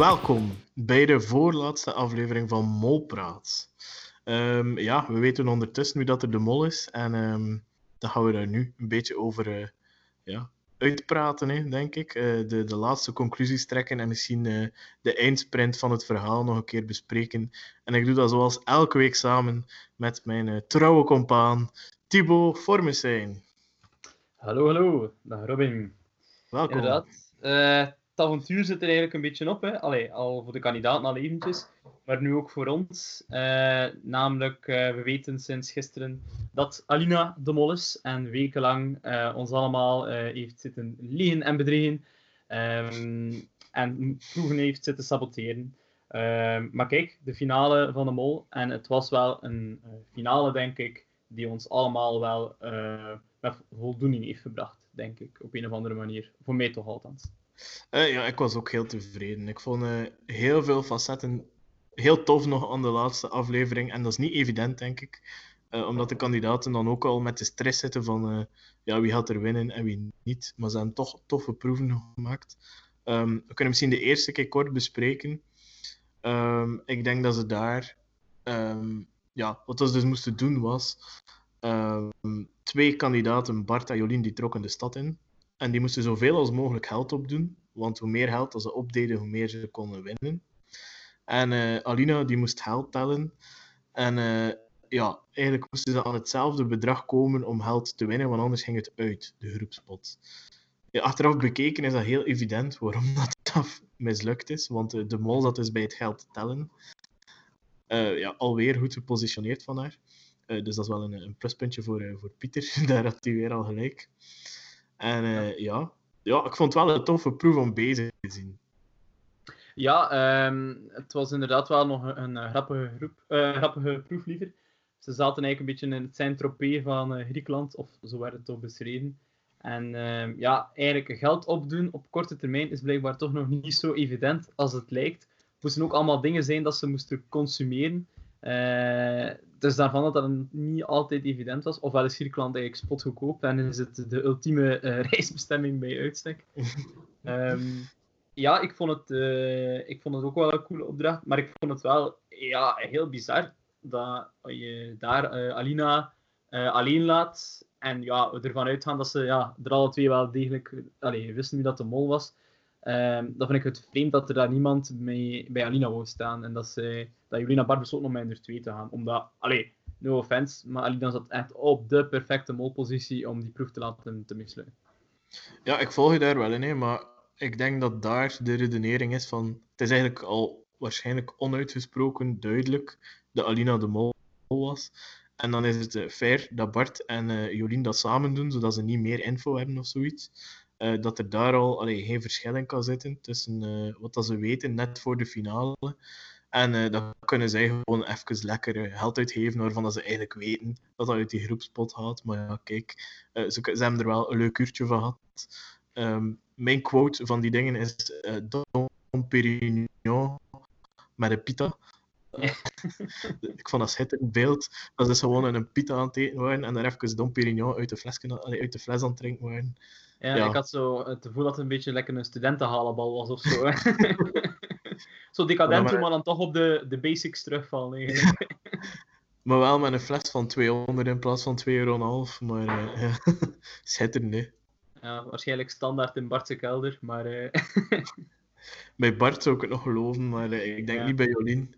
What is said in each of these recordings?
Welkom bij de voorlaatste aflevering van Molpraat. Um, ja, we weten ondertussen nu dat er de mol is en um, dan gaan we daar nu een beetje over uh, ja, uitpraten, hè, denk ik. Uh, de, de laatste conclusies trekken en misschien uh, de eindsprint van het verhaal nog een keer bespreken. En ik doe dat zoals elke week samen met mijn trouwe compaan Thibaut Formesijn. Hallo, hallo. Dag Robin. Welkom. Inderdaad. Uh, het avontuur zit er eigenlijk een beetje op. Hè. Allee, al voor de kandidaten al eventjes, maar nu ook voor ons. Uh, namelijk, uh, we weten sinds gisteren dat Alina de mol is en wekenlang ons allemaal heeft zitten liegen en bedriegen. Um, en proeven heeft zitten saboteren. Uh, maar kijk, de finale van de mol. En het was wel een finale, denk ik, die ons allemaal wel met voldoening heeft gebracht, denk ik, op een of andere manier. Voor mij toch althans. Uh, ja, ik was ook heel tevreden. Ik vond uh, heel veel facetten heel tof nog aan de laatste aflevering. En dat is niet evident, denk ik. Uh, omdat de kandidaten dan ook al met de stress zitten van ja, wie gaat er winnen en wie niet. Maar ze hebben toch toffe proeven gemaakt. Um, we kunnen misschien de eerste keer kort bespreken. Um, ik denk dat ze daar... Um, ja, wat ze dus moesten doen was... twee kandidaten, Bart en Jolien, die trokken de stad in. En die moesten zoveel als mogelijk geld opdoen. Want hoe meer geld dat ze opdeden, hoe meer ze konden winnen. En uh, Alina die moest geld tellen. En uh, ja, eigenlijk moesten ze aan hetzelfde bedrag komen om geld te winnen, want anders ging het uit, de groepspot. Achteraf bekeken is dat heel evident waarom dat, mislukt is. Want uh, de mol zat dus bij het geld tellen. ja, alweer goed gepositioneerd van haar. dus dat is wel een, een pluspuntje voor, voor Pieter. Daar had hij weer al gelijk. En uh, ja. ja, ik vond het wel een toffe proef om bezig te zien. Ja, um, het was inderdaad wel nog een, een grappige, groep, uh, grappige proef liever. Ze zaten eigenlijk een beetje in het Saint-Tropez van uh, Griekenland, of zo werd het toch beschreven. En uh, ja, eigenlijk geld opdoen op korte termijn is blijkbaar toch nog niet zo evident als het lijkt. Het moesten ook allemaal dingen zijn dat ze moesten consumeren. Uh, dus daarvan dat dat niet altijd evident was. Ofwel is Griekenland eigenlijk spotgoedkoop en is het de ultieme uh, reisbestemming bij uitstek. um, ja, ik vond, het, uh, ik vond het ook wel een coole opdracht, maar ik vond het wel ja, heel bizar dat je daar Alina alleen laat en ja, we ervan uitgaan dat ze ja, er alle twee wel degelijk allee, wisten wie dat de mol was. Um, dan vind ik het vreemd dat er daar niemand mee, bij Alina wou staan. En dat, ze, dat Julina Bar besloot om met er twee te gaan. Omdat, allee, no offense, maar Alina zat echt op de perfecte molpositie om die proef te laten te mislukken. Ja, ik volg je daar wel in, hè, maar ik denk dat daar de redenering is van... Het is eigenlijk al waarschijnlijk onuitgesproken duidelijk dat Alina de mol was. En dan is het uh, fair dat Bart en uh, dat samen doen, zodat ze niet meer info hebben of zoiets. Uh, dat er daar al allee, geen verschil in kan zitten tussen uh, wat dat ze weten net voor de finale. En uh, dan kunnen zij gewoon even lekker geld uitgeven waarvan dat ze eigenlijk weten dat dat uit die groepspot gaat. Maar ja, kijk, ze, ze, hebben er wel een leuk uurtje van gehad. Um, mijn quote van die dingen is Dom Perignon met een pita. ik vond dat schitterend beeld. Dat ze gewoon een pita aan het eten waren en daar even Dom Perignon uit de, fles, uit de fles aan het drinken waren. Ja, ja, ik had zo het gevoel dat het een beetje lekker een studentenhalenbal was of zo. zo decadent, maar... maar dan toch op de, de basics terugvallen eigenlijk. maar wel met een fles van 200 in plaats van 2,5 euro. Maar uh, ja, schitterend, hè. Ja, waarschijnlijk standaard in Bartse kelder, maar... Uh... bij Bart zou ik het nog geloven, maar uh, ik denk ja. niet bij Jolien.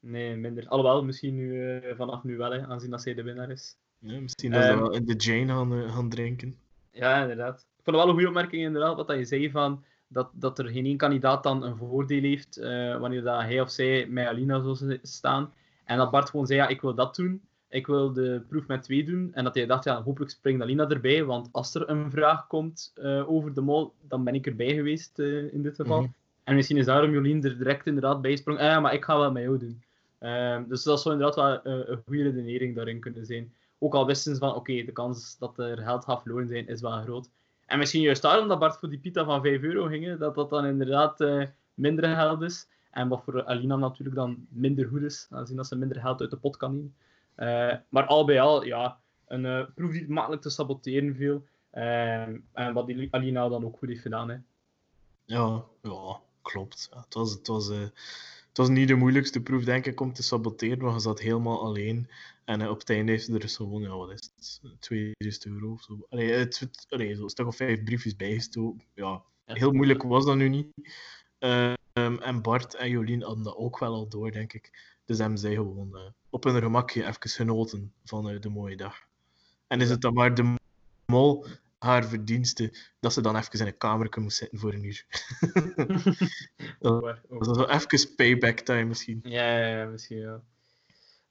Nee, minder. Alhoewel, misschien nu, vanaf nu wel, hè, aanzien dat zij de winnaar is. Ja, misschien dat um, ze wel in de Jane gaan, gaan drinken. Ja, inderdaad. Ik vond het wel een goede opmerking, inderdaad, wat je zei van dat, dat er geen één kandidaat dan een voordeel heeft uh, wanneer dat hij of zij met Alina zou staan. En dat Bart gewoon zei, ja, ik wil dat doen. Ik wil de proef met twee doen. En dat hij dacht, ja, hopelijk springt Alina erbij. Want als er een vraag komt uh, over de mol, dan ben ik erbij geweest uh, in dit geval. Mm -hmm. En misschien is daarom Jolien er direct inderdaad bij sprong. Ah, ja, maar ik ga wel met jou doen. dus dat zou inderdaad wel een goede redenering daarin kunnen zijn. Ook al wisten ze van, oké, de kans dat er geld gaat verloren zijn, is wel groot. En misschien juist daarom dat Bart voor die pita van 5 euro ging, dat dat dan inderdaad uh, minder geld is. En wat voor Alina natuurlijk dan minder goed is, aangezien dat ze minder geld uit de pot kan nemen. Uh, maar al bij al, ja, een uh, proef die makkelijk te saboteren viel. en wat Alina dan ook goed heeft gedaan. Hè. Ja, ja, klopt. Het, was, het, was, het was niet de moeilijkste proef, denk ik, om te saboteren, maar je zat helemaal alleen. En uh, op het einde heeft ze er dus gewoon, ja, wat is het, 2000 euro of zo. Allee, het, allee, zo stuk of vijf briefjes bijgestoken. Ja, heel moeilijk was dat nu niet. Um, en Bart en Jolien hadden dat ook wel al door, denk ik. Dus hebben zij gewoon uh, op hun gemakje even genoten van uh, de mooie dag. En is het dan maar de mol haar verdienste dat ze dan even in een kamer moest zitten voor een uur. dat, dat is wel even payback time misschien. Ja, ja, ja misschien ja.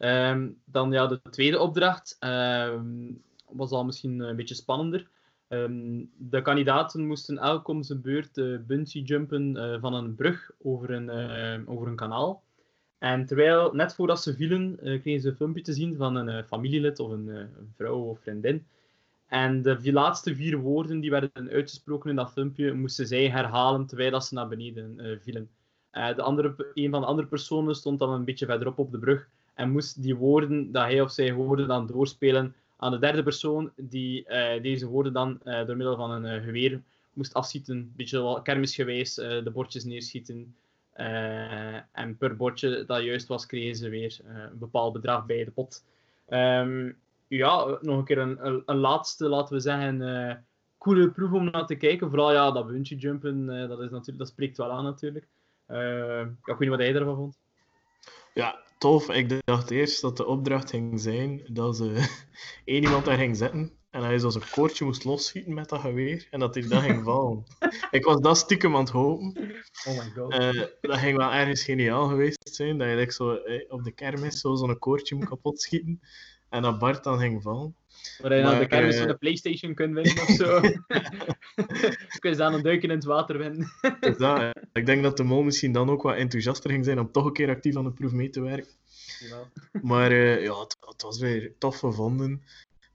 Um, dan ja, de tweede opdracht um, was al misschien een beetje spannender. Um, de kandidaten moesten elk om zijn beurt uh, bungee jumpen uh, van een brug over een, uh, over een kanaal. En terwijl, net voordat ze vielen, kregen ze een filmpje te zien van een familielid of een, een, vrouw of vriendin. En de laatste vier woorden die werden uitgesproken in dat filmpje, moesten zij herhalen terwijl ze naar beneden vielen. de andere, een van de andere personen stond dan een beetje verderop op de brug en moest die woorden dat hij of zij hoorde dan doorspelen aan de derde persoon die uh, deze woorden dan uh, door middel van een uh, geweer moest afschieten. Een beetje kermisgewijs de bordjes neerschieten. en per bordje dat juist was, kregen ze weer een bepaald bedrag bij de pot. Um, ja, nog een keer een, een, laatste, laten we zeggen, coole proef om naar te kijken. Vooral ja, dat bungee jumpen, dat, is natuurlijk, dat spreekt wel aan natuurlijk. ik weet niet wat jij ervan vond. Ja, tof. Ik dacht eerst dat de opdracht ging zijn dat ze één iemand daar ging zitten en hij zo zijn koordje moest losschieten met dat geweer en dat hij dan ging vallen. ik was dat stiekem aan het hopen. Oh my god. Uh, dat ging wel ergens geniaal geweest zijn, dat je like, zo, eh, op de kermis zo'n koordje moet kapot schieten en dat Bart dan ging vallen. Waar je naar de kermis uh, van de Playstation kunt winnen of zo. kun je dan een duiken in het water winnen. dat, ik denk dat de mol misschien dan ook wat enthousiaster ging zijn om toch een keer actief aan de proef mee te werken. Ja. Maar uh, ja, het, het, was weer tof gevonden.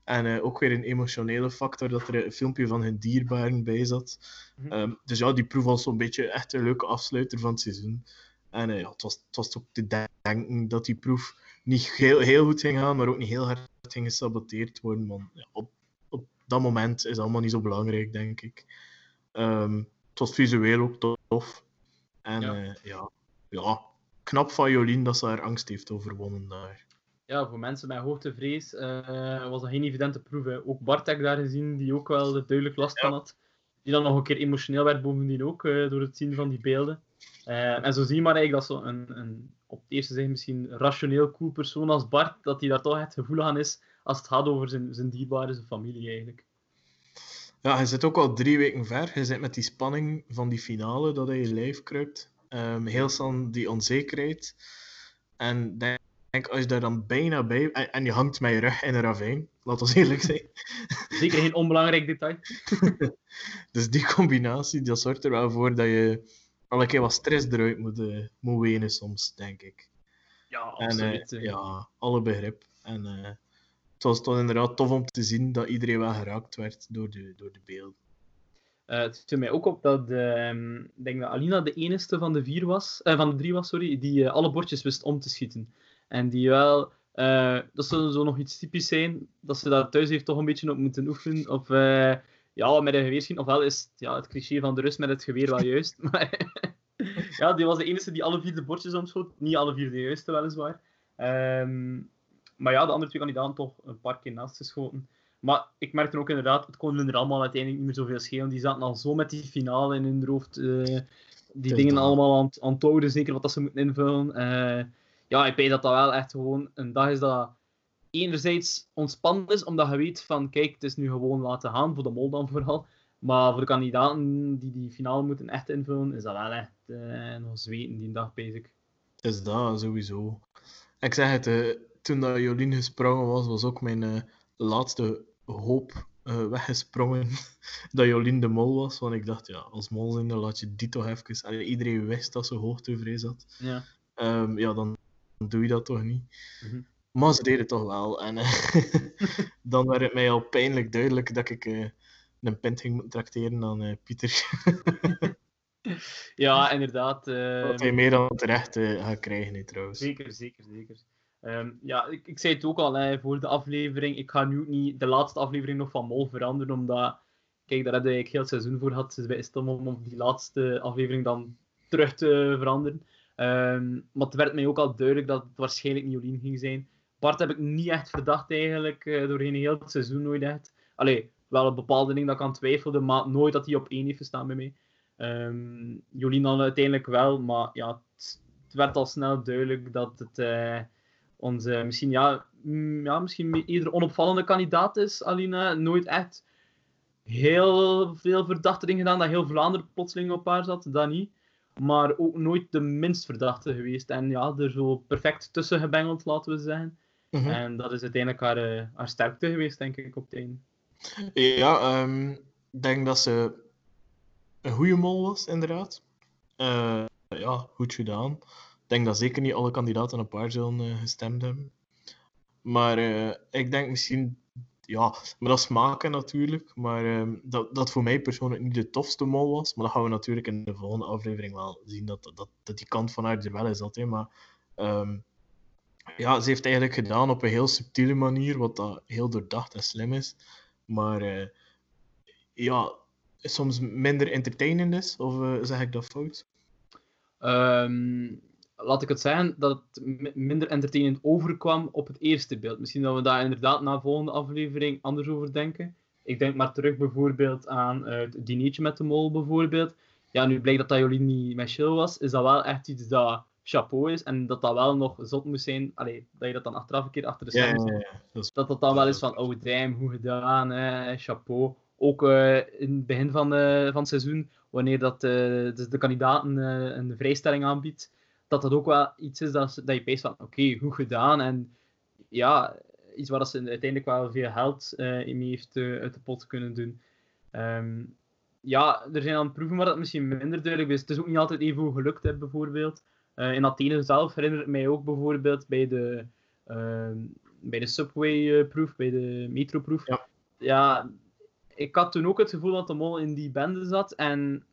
En uh, ook weer een emotionele factor dat er een filmpje van hun dierbaren bij zat. Mm -hmm. um, dus ja, die proef was zo'n beetje echt een leuke afsluiter van het seizoen. En uh, ja, het, was, het was ook te denken dat die proef niet heel, heel goed ging gaan, maar ook niet heel hard ging gesaboteerd worden. Want ja, op, op dat moment is allemaal niet zo belangrijk, denk ik. Um, het was visueel ook tof. En ja, uh, ja, ja, knap van Jolien dat ze haar angst heeft overwonnen daar. Ja, voor mensen met hoogtevrees uh, was dat geen evidente proef. Hè. Ook Bart heb ik daar gezien, die ook wel duidelijk last van had. Die dan nog een keer emotioneel werd bovendien ook, uh, door het zien van die beelden. Uh, en zo zie je maar eigenlijk dat zo een, een op het eerste zicht misschien rationeel cool persoon als Bart, dat hij daar toch het gevoel aan is als het gaat over zijn, zijn dierbare, zijn familie eigenlijk. Ja, hij zit ook al drie weken ver. Hij zit met die spanning van die finale, dat hij in lijf kruipt. Um, heel snel die onzekerheid. En denk, als je daar dan bijna bij... En, en je hangt met je rug in een ravijn, laat ons eerlijk zijn. Zeker geen onbelangrijk detail. dus die combinatie, dat zorgt er wel voor dat je al een keer wat stress eruit moet, uh, moet wenen soms, denk ik. Ja, absoluut. En, uh, ja, alle begrip. En uh, het was toch inderdaad tof om te zien dat iedereen wel geraakt werd door de, door de beelden. Het viel mij ook op dat uh, ik denk dat Alina de enige van de, vier was, van de drie was, sorry, die alle bordjes wist om te schieten. En die wel, dat zou zo nog iets typisch zijn, dat ze daar thuis heeft toch een beetje op moeten oefenen. Of ja, met een geweer schieten. Ofwel is het, ja, het cliché van de rust met het geweer wel juist. Maar ja, die was de enige die alle vier de bordjes omschoot. Niet alle vier de juiste, weliswaar. Um, maar ja, de andere twee kandidaten toch een paar keer naast geschoten. Maar ik merkte ook inderdaad, het kon hun er allemaal uiteindelijk niet meer zoveel schelen. Die zaten al zo met die finale in hun hoofd. Uh, die dingen allemaal aan, aan het houden, zeker wat dat ze moeten invullen. Ja, ik weet dat dat wel echt gewoon een dag is dat enerzijds ontspannen is, omdat je weet van, kijk, het is nu gewoon laten gaan, voor de mol dan vooral. Maar voor de kandidaten die die finale moeten echt invullen, is dat wel echt uh, nog zweten die dag, bezig. Is dat, sowieso. Ik zeg het, uh, toen dat Jolien gesprongen was, was ook mijn uh, laatste hoop weggesprongen dat Jolien de mol was. Want ik dacht, ja, als mol zijn, dan laat je die toch even... Allee, iedereen wist dat ze hoogtevrees had. Ja. Um, ja, dan doe je dat toch niet. Mm -hmm. Maar ze deden het toch wel. En uh, dan werd het mij al pijnlijk duidelijk dat ik uh, een pint ging tracteren aan uh, Pieter. ja, inderdaad. Dat hij meer dan terecht gaat krijgen, nu, trouwens. Zeker, zeker, zeker. Um, ja, ik, ik zei het ook al hè, voor de aflevering. Ik ga nu niet de laatste aflevering nog van Mol veranderen, omdat... Kijk, daar heb ik heel het seizoen voor gehad. Dus bij stom om die laatste aflevering dan terug te veranderen. Ehm, maar het werd mij ook al duidelijk dat het waarschijnlijk niet Jolien ging zijn. Bart heb ik niet echt verdacht eigenlijk, uh, doorheen heel het seizoen nooit echt. Allee, wel een bepaalde ding dat ik aan twijfelde, maar nooit dat hij op één heeft gestaan bij mij. Um, Jolien dan uiteindelijk wel, maar ja, het, werd al snel duidelijk dat het uh, onze misschien, ja, mm, ja, misschien iedere onopvallende kandidaat is. Alina nooit echt heel veel verdachte dingen gedaan, dat heel Vlaanderen plotseling op haar zat, dat niet. Maar ook nooit de minst verdachte geweest. En ja, er zo perfect tussen gebengeld, laten we zeggen. Mhm. En dat is uiteindelijk haar, uh, haar sterkte geweest, denk ik, op het einde. Ja, um, ik denk dat ze een goede mol was, inderdaad. Uh, ja, goed gedaan. Ik denk dat zeker niet alle kandidaten een paar zullen uh, gestemd hebben. Maar uh, ik denk misschien, ja, maar dat is maken natuurlijk. Maar uh, dat, dat voor mij persoonlijk niet de tofste mol was. Maar dat gaan we natuurlijk in de volgende aflevering wel zien, dat, dat, dat die kant van haar er wel is altijd. Maar um, ja, ze heeft eigenlijk gedaan op een heel subtiele manier, wat dat heel doordacht en slim is. Maar uh, ja, soms minder entertainend is, of uh, zeg ik dat fout? Um, laat ik het zeggen dat het minder entertainend overkwam op het eerste beeld. Misschien dat we daar inderdaad na de volgende aflevering anders over denken. Ik denk maar terug bijvoorbeeld aan uh, het dinertje met de mol bijvoorbeeld. Ja, nu blijkt dat dat Jolien niet met chill was, is dat wel echt iets dat chapeau is en dat dat wel nog zot moest zijn. Allee, dat je dat dan achteraf een keer achter de scherm ja, ja, ja, dat, dat dat dan wel is van, oh damn, hoe gedaan, hè, chapeau. Ook uh, in het begin van, uh, van het seizoen, wanneer dat, dus de kandidaten een vrijstelling aanbiedt, dat dat ook wel iets is dat, dat je peest van, oké, okay, goed gedaan. En ja, iets waar ze uiteindelijk wel veel geld in mee heeft uit de pot kunnen doen. Um, ja, er zijn dan proeven waar dat misschien minder duidelijk is. Het is ook niet altijd even goed gelukt, hè, bijvoorbeeld. Uh, in Athene zelf herinner ik mij ook bijvoorbeeld bij de, uh, bij de Subway-proef, bij de metro-proef. Ja. ja. ik had toen ook het gevoel dat de mol in die bende zat. En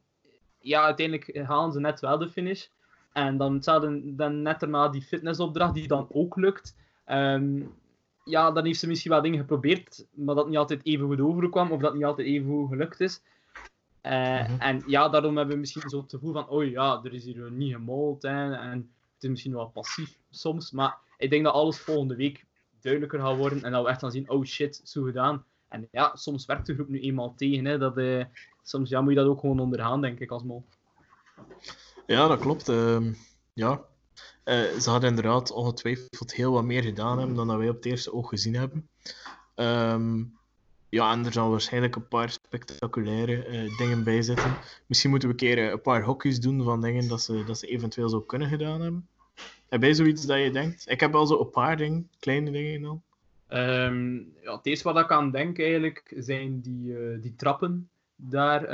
ja, uiteindelijk halen ze net wel de finish. En dan hetzelfde dan net daarna die fitnessopdracht die dan ook lukt. Um, ja, dan heeft ze misschien wel dingen geprobeerd, maar dat niet altijd even goed overkwam, of dat niet altijd even goed gelukt is. Uh, En ja, daarom hebben we misschien zo het gevoel van, oh ja, er is hier niet gemold hè, en het is misschien wel passief soms, maar ik denk dat alles volgende week duidelijker gaat worden en dat we echt gaan zien, oh shit, zo gedaan. En ja, soms werkt de groep nu eenmaal tegen, hè, dat, uh, soms ja, moet je dat ook gewoon ondergaan, denk ik, als mol. Ja, dat klopt. Uh, ja. Uh, ze hadden inderdaad ongetwijfeld heel wat meer gedaan hebben dan dat wij op het eerste oog gezien hebben. Um, ja, en er zal waarschijnlijk een paar spectaculaire uh, dingen bij zitten. Misschien moeten we een keer uh, een paar hokjes doen van dingen dat ze, dat ze eventueel zo kunnen gedaan hebben. Heb jij zoiets dat je denkt? Ik heb al zo een paar dingen, kleine dingen dan. Um, ja, het eerste wat ik aan denk eigenlijk zijn die, die trappen daar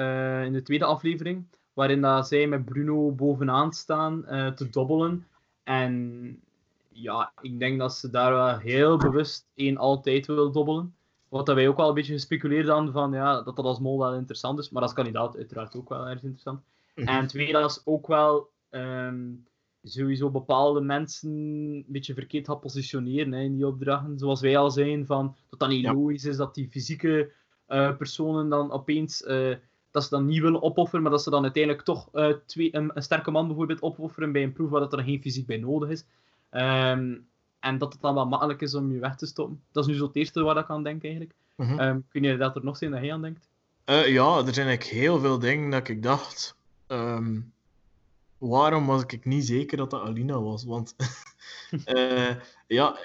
in de tweede aflevering. Waarin dat zij met Bruno bovenaan staan te dobbelen. En ja, ik denk dat ze daar wel heel bewust één altijd wil dobbelen. Wat dat wij ook wel een beetje gespeculeerd aan van ja, dat dat als mol wel interessant is, maar als kandidaat uiteraard ook wel erg interessant. Mhm. En tweede, dat is ook wel um, sowieso bepaalde mensen een beetje verkeerd gaat positioneren hè, in die opdrachten. Zoals wij al zijn, van, dat dat niet logisch is dat die fysieke uh, personen dan opeens, uh, dat ze dan niet willen opofferen, maar dat ze dan uiteindelijk toch uh, twee, een, een, sterke man bijvoorbeeld opofferen bij een proef waar dat er geen fysiek bij nodig is. Um, en dat het dan wel makkelijk is om je weg te stoppen. Dat is nu zo het eerste waar ik aan denk eigenlijk. Mm -hmm. kun je dat er nog zijn dat jij aan denkt? Uh, ja, er zijn eigenlijk heel veel dingen dat ik dacht. Um, waarom was ik niet zeker dat dat Alina was? Want uh, ja,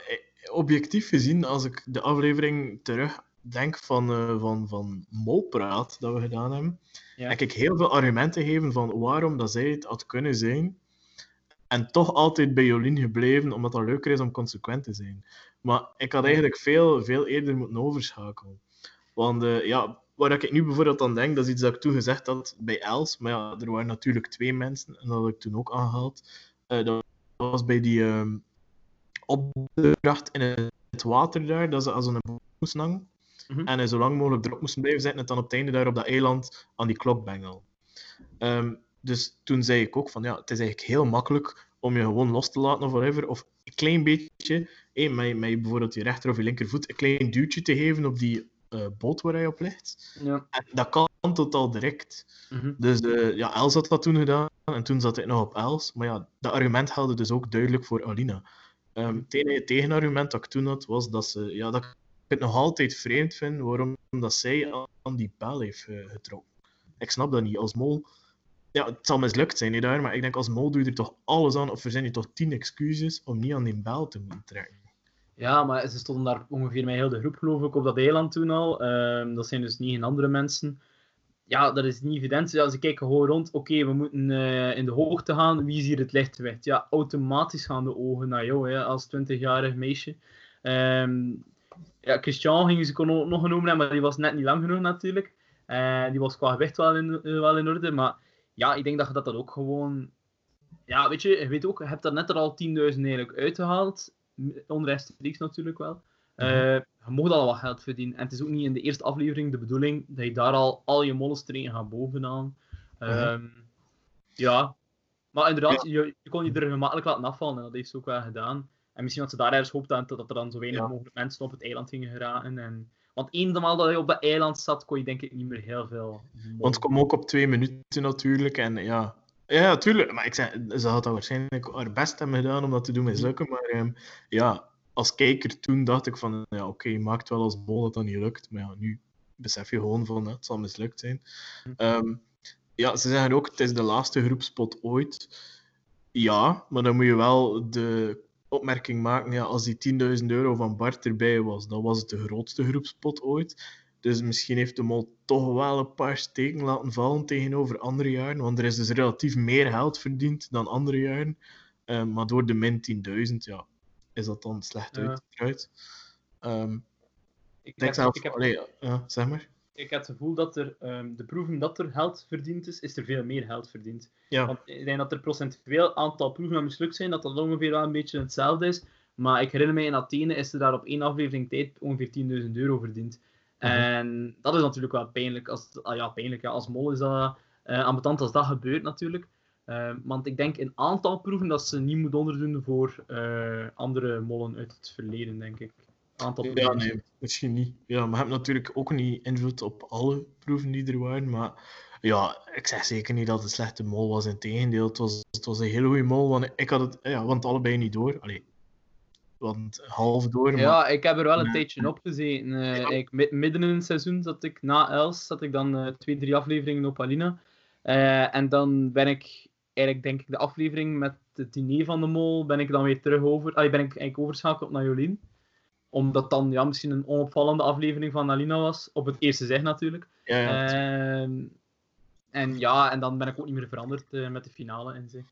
objectief gezien, als ik de aflevering terug denk van, uh, van, van Molpraat dat we gedaan hebben, ja. heb ik heel veel argumenten gegeven van waarom dat zij het had kunnen zijn. En toch altijd bij Jolien gebleven, omdat het leuker is om consequent te zijn. Maar ik had eigenlijk veel, veel eerder moeten overschakelen. Want uh, ja, waar ik nu bijvoorbeeld aan denk, dat is iets dat ik toen gezegd had bij Els. Maar ja, er waren natuurlijk twee mensen, en dat had ik toen ook aangehaald. Uh, dat was bij die uh, opdracht in het water daar, dat ze als een hangen. Mm -hmm. En zo lang mogelijk erop moesten blijven zitten en dan op het einde daar op dat eiland aan die klok bengelen. Um, dus toen zei ik ook van ja, het is eigenlijk heel makkelijk om je gewoon los te laten of whatever. Of een klein beetje, hey, met, met bijvoorbeeld je rechter of je linkervoet, een klein duwtje te geven op die uh, boot waar hij op ligt. Ja. En dat kan totaal direct. Mm -hmm. Dus uh, ja, Els had dat toen gedaan. En toen zat ik nog op Els. Maar ja, dat argument haalde dus ook duidelijk voor Alina. Um, het enige tegenargument dat ik toen had, was dat, ze, ja, dat het nog altijd vreemd vind waarom dat zij aan die bel heeft uh, getrokken. Ik snap dat niet. Als mol... Ja, het zal mislukt zijn, niet daar, maar ik denk als mol doe je er toch alles aan, of er zijn hier toch tien excuses om niet aan die bel te moeten trekken. Ja, maar ze stonden daar ongeveer met heel de groep, geloof ik, op dat eiland toen al. Um, dat zijn dus niet andere mensen. Ja, dat is niet evident. Ja, ze kijken gewoon rond. Oké, we moeten uh, in de hoogte gaan. Wie is hier het lichtgewicht? Ja, automatisch gaan de ogen naar jou hè, als 20-jarig meisje. Um, ja, Christian gingen ze nog genoemd maar die was net niet lang genoeg natuurlijk. Uh, die was qua gewicht wel in, uh, wel in orde. Maar ja, ik denk dat je dat, dat ook gewoon... Ja, weet je, je weet ook, je hebt daar net er al 10.000 eigenlijk uitgehaald onrechtstreeks natuurlijk wel. Uh, je mocht al wat geld verdienen. En het is ook niet in de eerste aflevering de bedoeling dat je daar al al je mollenstringen gaat bovenaan. Uh, Ja, maar inderdaad, je, je, kon je er gemakkelijk laten afvallen en dat heeft ze ook wel gedaan. En misschien had ze daar ergens gehoopt dat, dat er dan zo weinig ja. mogelijk mensen op het eiland gingen geraken. En... Want eenmaal dat je op dat eiland zat, kon je denk ik niet meer heel veel. Want het kwam ook op twee minuten natuurlijk. En ja, ja, natuurlijk. Maar ik zeg, ze had dat waarschijnlijk haar best hebben gedaan om dat te doen mislukken. Maar um, ja, als kijker toen dacht ik van, ja, oké, okay, maakt wel als bol dat dat niet lukt. Maar ja, nu besef je gewoon van, het zal mislukt zijn. Um, ja, ze zeggen ook, het is de laatste groepspot ooit. Ja, maar dan moet je wel de opmerking maken, ja, als die 10.000 euro van Bart erbij was, dan was het de grootste groepspot ooit. Dus misschien heeft de mol toch wel een paar steken laten vallen tegenover andere jaren. Want er is dus relatief meer geld verdiend dan andere jaren. Uh, maar door de min 10.000, ja, is dat dan slecht ja. uit. Um, ik denk zelf... Ik heb... Allee, ja, zeg maar. Ik heb het gevoel dat er, um, de proeven dat er geld verdiend is, is er veel meer geld verdiend. Ja. Want ik denk dat er procentueel aantal proeven mislukt zijn, dat dat ongeveer wel een beetje hetzelfde is. Maar ik herinner me in Athene is er daar op één aflevering tijd ongeveer 10.000 euro verdiend. En dat is natuurlijk wel pijnlijk. Als, ah ja, pijnlijk ja. als mol is dat uh, ambetant als dat gebeurt natuurlijk. Uh, want ik denk een aantal proeven dat ze niet moet onderdoen voor uh, andere mollen uit het verleden, denk ik. Aantal proeven. Ja, nee, misschien niet. Ja, maar je hebt natuurlijk ook niet invloed op alle proeven die er waren. Maar ja, ik zeg zeker niet dat het een slechte mol was. Integendeel, het was, het was een hele goede mol. Want ik had het, ja, want allebei niet door. Allee, want half door. Maar... Ja, ik heb er wel een tijdje op gezeten. Uh, ja. ik, midden in het seizoen zat ik na Els, zat ik dan uh, twee, drie afleveringen op Alina. Uh, en dan ben ik eigenlijk, denk ik, de aflevering met het diner van de mol, ben ik dan weer terug over. Allee, ben ik eigenlijk overschakeld naar Jolien. Omdat dan ja, misschien een onopvallende aflevering van Alina was. Op het eerste zeg natuurlijk. Ja, ja, ehm, en ja, en dan ben ik ook niet meer veranderd met de finale in zich.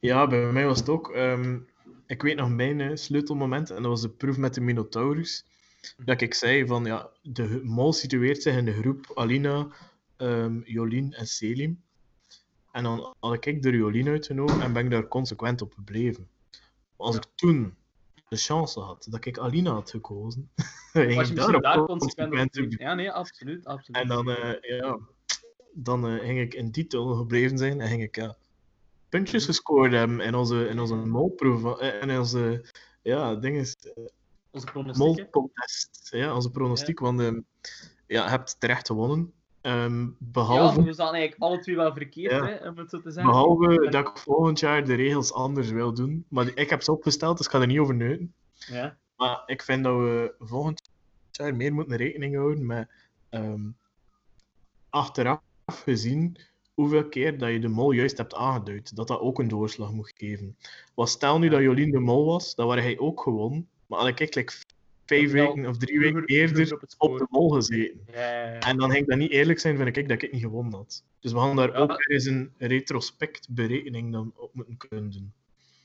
Ja, bij mij was het ook. Um ik weet nog mijn sleutelmoment, en dat was de proef met de Minotaurus. Dat ik zei van, ja, de mol situeert zich in de groep Alina, um, Jolien en Selim. En dan had ik de Jolien uitgenomen en ben ik daar consequent op gebleven. Als ik toen de chance had dat ik Alina had gekozen, was je daar, daar consequent, op Ja, nee, absoluut. absoluut. En dan, uh, ja, dan uh, ging ik in titel gebleven zijn en ging ik ja, puntjes gescoord hebben in onze, in onze molproef. Eh, in onze, ja, dingen. Eh, onze pronostiek. Ja, onze pronostiek. Ja. Want ja, je hebt terecht gewonnen. Um, behalve... Ja, we zaten eigenlijk alle twee wel verkeerd, ja. hè, om het zo te zeggen. Behalve dat ik volgend jaar de regels anders wil doen. Maar ik heb ze opgesteld, dus ik ga er niet over neuten. Ja. Maar ik vind dat we volgend jaar meer moeten rekening houden met um, achteraf gezien hoeveel keer dat je de mol juist hebt aangeduid, dat dat ook een doorslag moet geven. Wat stel nu dat Jolien de mol was, dan waren hij ook gewonnen. Maar had ik like, vijf weken of drie weken eerder op, de mol gezeten. En dan ging dat niet eerlijk zijn, vind ik, dat ik niet gewonnen had. Dus we gaan daar ook eens een retrospect berekening dan op moeten kunnen doen.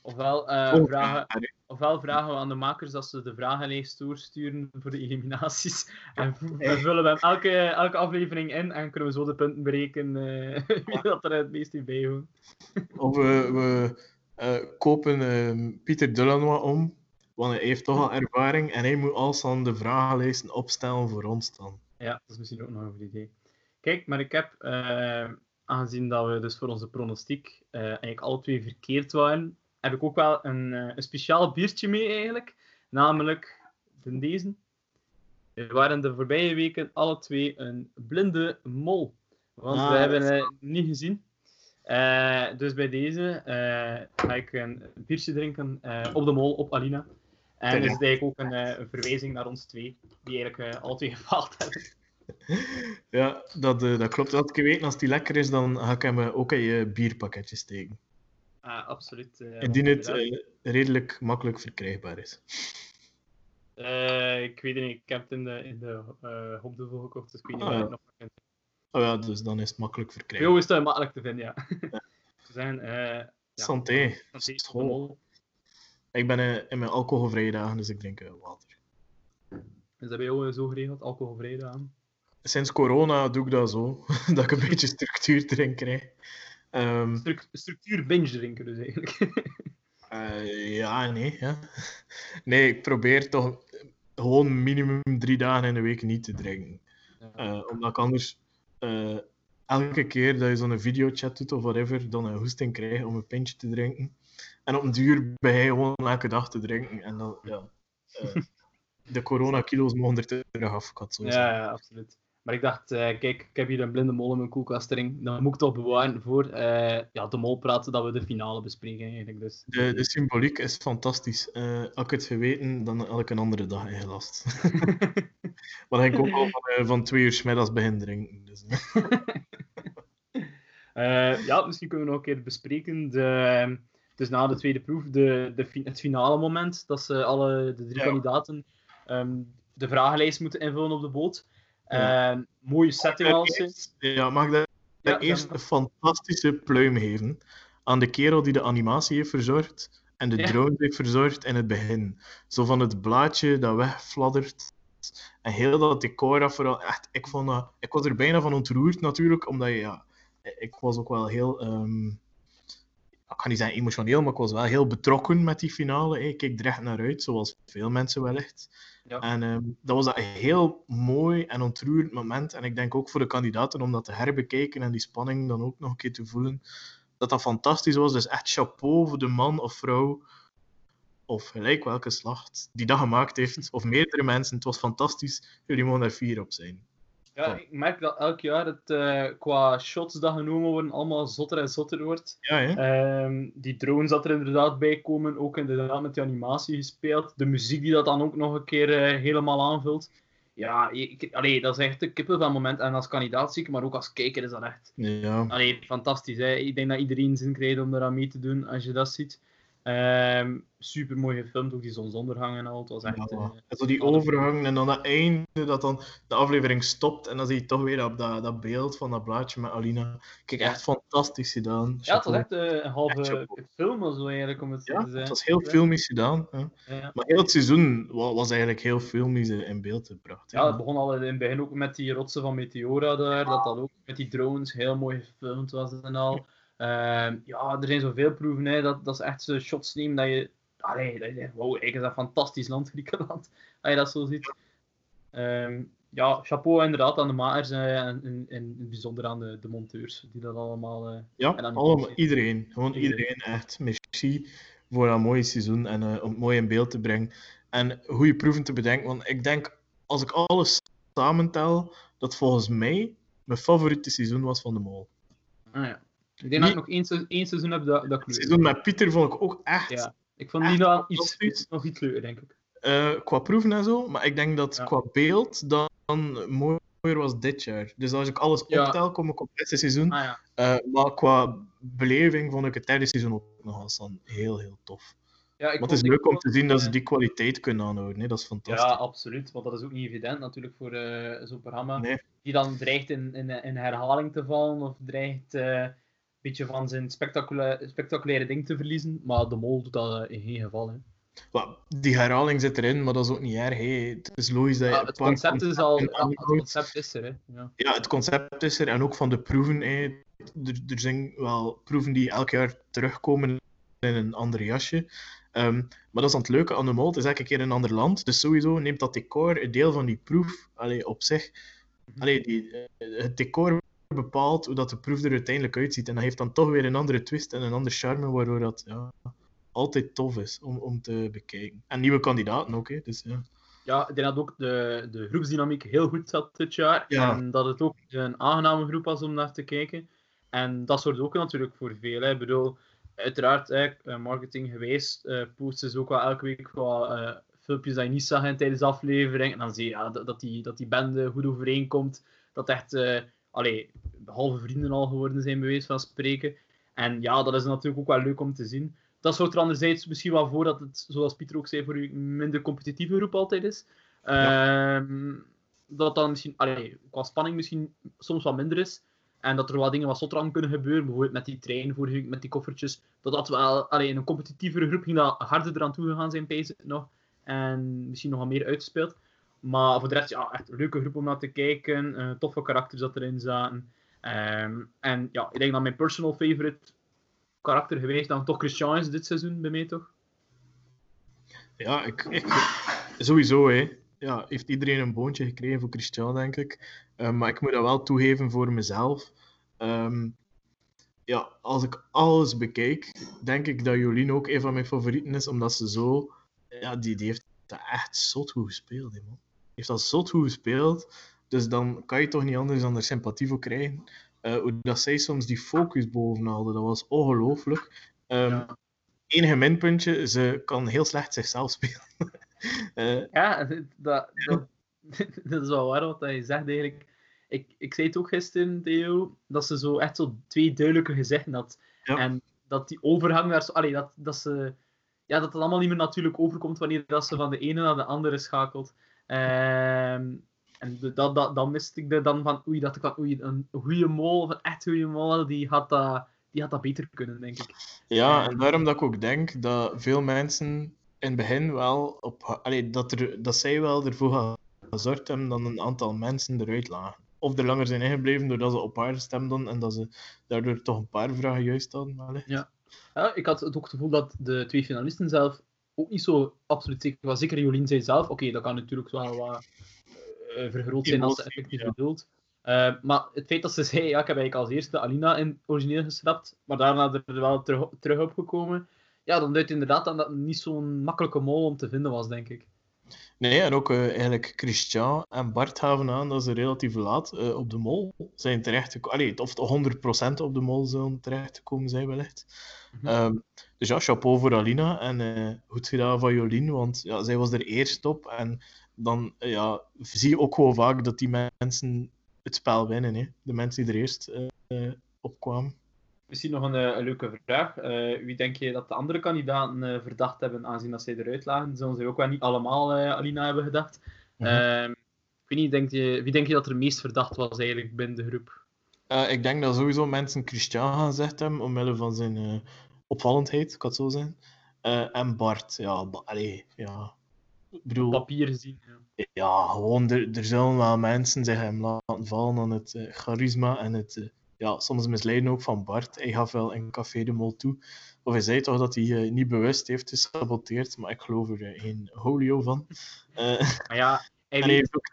Ofwel, uh, vragen, ofwel vragen we aan de makers dat ze de vragenlijst doorsturen voor de eliminaties. En we vullen we elke, elke aflevering in en kunnen we zo de punten berekenen uh, wie dat er het meest in bijhoort. Of we, we uh, kopen Pieter Delanois om, want hij heeft toch al ervaring en hij moet als aan de vragenlijsten opstellen voor ons dan. Ja, dat is misschien ook nog een goed idee. Kijk, maar ik heb, aangezien dat we dus voor onze pronostiek eigenlijk alle twee verkeerd waren, heb ik ook wel een, uh, een speciaal biertje mee eigenlijk. Namelijk deze. We waren de voorbije weken alle twee een blinde mol. Want we ah, hebben het niet gezien. Eh, dus bij deze eh, ga ik een biertje drinken eh, op de mol op Alina. En is het eigenlijk ook een, eh, een verwijzing naar ons twee, die eigenlijk eh al twee gefaald hebben. Ja, dat, eh, dat klopt. Als ik weet, als die lekker is, dan ga ik hem ook in je bierpakketje steken. Ah, absoluut. Indien het redelijk makkelijk verkrijgbaar is. Eh, ik weet het niet, ik heb het in de, in de eh hopduvel gekocht, dus ik weet niet Ah, waar ja. ik nog vind. Oh ja, dus dan is het makkelijk verkrijgbaar. jou is dat makkelijk te vinden, ja. We zijn, ja, Santé. santé School. Ik ben eh, in mijn alcoholvrije dagen, dus ik drink eh, water. Is dat bij jou zo geregeld, alcoholvrij aan? Sinds corona doe ik dat zo, dat ik een beetje structuur erin krijg. Ehm, structuur binge drinken dus eigenlijk. eh, ja, nee. Ja. Nee, ik probeer toch gewoon minimum drie dagen in de week niet te drinken. Eh, omdat ik anders elke keer dat je zo'n videochat doet of whatever, dan een hoesting krijg om een pintje te drinken. En op een duur ben je gewoon elke dag te drinken. En dan, ja. eh, de coronakilo's mogen er terug af, Ja, ja, absoluut. Maar ik dacht, eh, kijk, ik heb hier een blinde mol in mijn koelkast erin. Dan moet ik toch bewaren voor eh, ja, de mol praten dat we de finale bespreken eigenlijk. Dus. De, de symboliek is fantastisch. Eh had ik het geweten, dan had ik een andere dag ingelast. maar dan ging ik ook al van, van twee uur 's middags beginnen drinken. Eh. Ja, misschien kunnen we nog een keer bespreken. De, dus na de tweede proef, de, de, het finale moment, dat ze alle de drie Ja. kandidaten ehm, de vragenlijst moeten invullen op de boot. Ja. Eh, mooie setting als Ja, mag ik daar Ja, eerst een fantastische pluim geven aan de kerel die de animatie heeft verzorgd en de drone heeft verzorgd in het begin. Zo van het blaadje dat wegfladdert en heel dat decor dat vooral echt, ik vond ik was er bijna van ontroerd natuurlijk, omdat je, ja, ik was ook wel heel, ehm, ik kan niet zeggen emotioneel, maar ik was wel heel betrokken met die finale. Ik keek er echt naar uit, zoals veel mensen wellicht. Ja. En ehm, dat was een heel mooi en ontroerend moment. En ik denk ook voor de kandidaten om dat te herbekijken en die spanning dan ook nog een keer te voelen, dat dat fantastisch was. Dus echt chapeau voor de man of vrouw, of gelijk welke slacht, die dat gemaakt heeft, of meerdere mensen. Het was fantastisch. Jullie mogen er fier op zijn. Ja, ik merk dat elk jaar het eh, qua shots dat genomen worden allemaal zotter en zotter wordt. Ja, hè? Ehm, die drones dat er inderdaad bij komen, ook inderdaad met die animatie gespeeld. De muziek die dat dan ook nog een keer eh, helemaal aanvult. Ja, ik, allee, dat is echt een kippenvel moment. En als kandidaat zie ik, maar ook als kijker is dat echt Ja. allee, fantastisch. Hè? Ik denk dat iedereen zin krijgt om eraan mee te doen als je dat ziet. Ehm super mooi gefilmd, ook die zonsondergang en al. Het was echt... Ja, eh, zo die overgang en dan dat einde, dat dan de aflevering stopt en dan zie je toch weer op dat, dat beeld van dat blaadje met Alina. Kijk, echt fantastisch gedaan. ja, het was echt eh, een halve film of zo eigenlijk, om het Ja, te zeggen. het was heel filmisch gedaan. Ja. Maar heel het seizoen wa- was eigenlijk heel filmisch in beeld gebracht. Ja, het begon al in het begin ook met die rotsen van Meteora daar, dat dat ook met die drones heel mooi gefilmd was en al. Ehm, ja, er zijn zoveel proeven, hè, dat, dat is echt zo shots nemen dat je... Allee, dat je denkt, wow, eigenlijk is dat een fantastisch land, Griekenland, als je dat zo ziet. Ehm, ja, chapeau inderdaad aan de makers eh, en in het bijzonder aan de, de monteurs, die dat allemaal... eh, Ja, en allemaal, iedereen. Gewoon Iedereen. iedereen, echt. Merci voor dat mooie seizoen en eh, om het mooi in beeld te brengen. En goede proeven te bedenken. Want ik denk, als ik alles samentel, dat volgens mij mijn favoriete seizoen was van de Mol. ah, ja. Ik denk dat ik nog één, se- één seizoen heb dat, dat Het kleur. seizoen met Pieter vond ik ook echt Ja. Ik vond die nog iets, fantastisch. nog iets leuker, denk ik. eh, qua proeven en zo. Maar ik denk dat Ja. qua beeld dan mooier was dit jaar. Dus als ik alles Ja. optel, kom ik op het eerste seizoen. Ah ja. Eh, maar qua beleving vond ik het derde seizoen ook nog eens dan heel, heel tof. ja ik Maar het is leuk om te zien dat ze eh, die kwaliteit kunnen aanhouden. Hè? Dat is fantastisch. Ja, absoluut. Want dat is ook niet evident natuurlijk voor eh, zo'n programma. Nee. Die dan dreigt in, in, in herhaling te vallen of dreigt beetje van zijn spectaculaire, spectaculaire ding te verliezen. Maar de mol doet dat in geen geval. Hè. Die herhaling zit erin, maar dat is ook niet erg. Hè? Het is logisch dat je Ja, een het concept is al. Ja, het concept is er. Hè. Ja. Ja, het concept is er en ook van de proeven. Hè. Er, er zijn wel proeven die elk jaar terugkomen in een ander jasje. Ehm, maar dat is dan het leuke aan de mol. Het is elke keer een ander land. Dus sowieso neemt dat decor een deel van die proef allee, op zich. Allee, die, eh, het decor bepaalt hoe dat de proef er uiteindelijk uitziet. En dat heeft dan toch weer een andere twist en een ander charme, waardoor dat ja, altijd tof is om, om te bekijken. En nieuwe kandidaten ook. Hè. Dus, ja. ja, ik denk dat ook de, de groepsdynamiek heel goed zat dit jaar. Ja. En dat het ook een aangename groep was om naar te kijken. En dat soort ook natuurlijk voor veel. Hè. Ik bedoel, uiteraard, hè, eh, marketing geweest, uh, posten ze ook wel elke week wat uh, filmpjes dat je niet zag tijdens de aflevering. En dan zie je ja, dat, die, dat die bende goed overeenkomt. Dat echt uh, allee, halve vrienden al geworden zijn, bij wijze van spreken. En ja, dat is natuurlijk ook wel leuk om te zien. Dat zorgt er anderzijds misschien wel voor dat het, zoals Pieter ook zei, voor u minder competitieve groep altijd is. Ja. Ehm, dat dan misschien, allee, qua spanning misschien soms wat minder is. En dat er wat dingen wat zotter aan kunnen gebeuren. Bijvoorbeeld met die trein vorige week, met die koffertjes. Dat dat wel, allee, in een competitievere groep ging dat harder eraan toegegaan zijn, pees nog. En misschien nog wat meer uitgespeeld. Maar voor de rest, ja, echt een leuke groep om naar te kijken. Uh, toffe karakters dat erin zaten. Um, en ja, ik denk dat mijn personal favorite karakter geweest dan toch Christian is dit seizoen bij mij, toch? Ja, ik, sowieso, hè. Ja, heeft iedereen een boontje gekregen voor Christian, denk ik. Uh, maar ik moet dat wel toegeven voor mezelf. Um, ja, als ik alles bekijk, denk ik dat Jolien ook een van mijn favorieten is, omdat ze zo... Ja, die, die heeft dat echt zot goed gespeeld, hè, man. Heeft dat zot goed gespeeld. Dus dan kan je toch niet anders dan er sympathie voor krijgen. Uh, hoe dat zij soms die focus boven haalde, dat was ongelooflijk. Um, ja. Enige minpuntje, ze kan heel slecht zichzelf spelen. uh, ja, dat, dat, dat, is wel waar wat je zegt eigenlijk. Ik, ik zei het ook gisteren, Theo, dat ze zo echt zo twee duidelijke gezichten had. Ja. En dat die overgang naar zo, allee, dat, dat ze ja, dat het allemaal niet meer natuurlijk overkomt wanneer dat ze van de ene naar de andere schakelt. Ehm, en dat, dat, dan miste ik er dan van, oei, dat ik van, oei, een goede mol, of een echt goede mol, die had dat, die had dat beter kunnen, denk ik. Ja, en daarom dat ik ook denk dat veel mensen in het begin wel op, allee, dat, er, dat zij wel ervoor gezorgd hebben dat een aantal mensen eruit lagen. Of er langer zijn ingebleven doordat ze op haar stemden en dat ze daardoor toch een paar vragen juist hadden. Ja. ja, ik had ook het gevoel dat de twee finalisten zelf ook niet zo absoluut zeker was. Zeker Jolien zei zelf, oké, dat kan natuurlijk wel wat uh, vergroot zijn als ze effectief ja. bedoelt. Uh, maar het feit dat ze zei, ja, ik heb eigenlijk als eerste Alina in origineel geschrapt, maar daarna er wel terug, terug opgekomen, ja, dan duidt inderdaad dat het niet zo'n makkelijke mol om te vinden was, denk ik. Nee, en ook uh, eigenlijk Christian en Bart gaven aan dat ze relatief laat uh, op de mol zijn terechtgekomen. Of 100% op de mol zullen terechtgekomen zijn, wellicht. Mm -hmm. um, dus ja, chapeau voor Alina en uh, goed gedaan van Jolien, want ja, zij was er eerst op. En dan ja, zie je ook gewoon vaak dat die mensen het spel winnen. Hè? De mensen die er eerst opkwamen. Misschien nog een, een leuke vraag. Wie denk je dat de andere kandidaten verdacht hebben, aanzien dat zij eruit lagen? Zullen ze ook wel niet allemaal Alina hebben gedacht? Ik weet niet, denk je, wie denk je dat er meest verdacht was eigenlijk binnen de groep? ik denk dat sowieso mensen Christian gaan gezegd hebben, omwille van zijn opvallendheid, kan het zo zijn. en Bart, ja, allee, ja. Ik bedoel, papier gezien. Ja, ja gewoon, er, er zullen wel mensen zich hem laten vallen aan het charisma en het ja, soms misleiden ook van Bart. Hij gaf wel in Café de Mol toe. Of hij zei toch dat hij niet bewust heeft gesaboteerd, maar ik geloof er geen holio van. Maar ja, hij, en hij heeft ook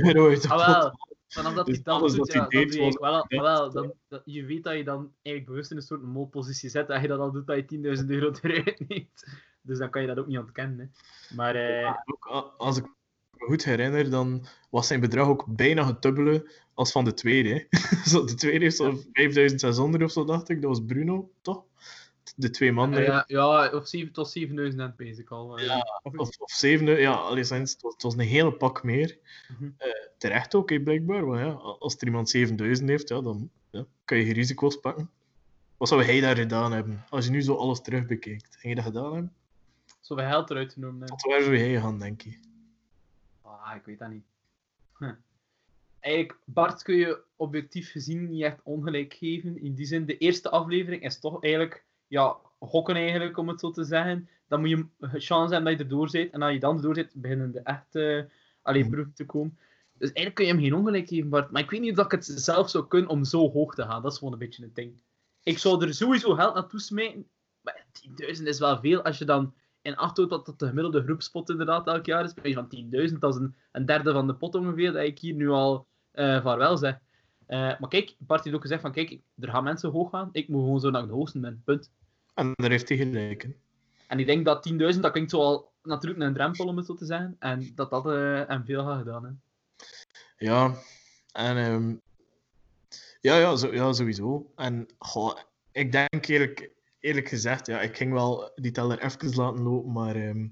10.000 euro uit de ah. Vanaf dat dus hij dat doet, ja, deed, was, wel, wel, dan, dat, je weet dat je dan eigenlijk bewust in een soort molpositie zet. Dat je dat al doet, dat je 10.000 euro eruit neemt. Dus dan kan je dat ook niet ontkennen. Hè. Maar, ja, ook, als ik me goed herinner, dan was zijn bedrag ook bijna het dubbele als van de tweede. zo, de tweede heeft zo 5600 of zo, dacht ik. Dat was Bruno, toch? De twee mannen. Ja, ja, of 7, tot 7000 net bezig al. Ja, of, of 7000, ja, alleszins, het was, het was een hele pak meer. Mm -hmm. uh, terecht ook, blijkbaar. Maar ja, als er iemand 7000 heeft, ja, dan ja, kan je geen risico's pakken. Wat zou hij daar gedaan hebben? Als je nu zo alles terugbekijkt, ging je dat gedaan hebben? Zoveel geld eruit genomen hebben. Tot waar zou jij gaan, denk je? Ah, ik weet dat niet. Huh eigenlijk, Bart kun je objectief gezien niet echt ongelijk geven. In die zin, de eerste aflevering is toch eigenlijk, ja, gokken eigenlijk, om het zo te zeggen. Dan moet je een chance hebben dat je erdoor zit. En als je dan erdoor zit, beginnen de echte alleen mhm. proeven te komen. Dus eigenlijk kun je hem geen ongelijk geven, Bart. Maar ik weet niet of ik het zelf zou kunnen om zo hoog te gaan. Dat is gewoon een beetje het ding. Ik zou er sowieso geld naartoe smijten. Maar 10.000 is wel veel als je dan in acht houdt dat de gemiddelde groepspot inderdaad elk jaar is. Ben je van 10.000, dat is een, een derde van de pot ongeveer, dat ik hier nu al uh, vaarwel zeg. Uh, maar kijk, Bart heeft ook gezegd van kijk, er gaan mensen hoog gaan, ik moet gewoon zo naar de hoogste ben, punt. En daar heeft hij gelijk En ik denk dat 10.000, dat klinkt zo al natuurlijk een drempel om het zo te zeggen, en dat dat uh, hem veel gaat gedaan hebben. Ja, en um, Ja, ja, zo, ja sowieso. En goh, ik denk eerlijk, eerlijk gezegd, ja, ik ging wel die teller even laten lopen, maar ehm,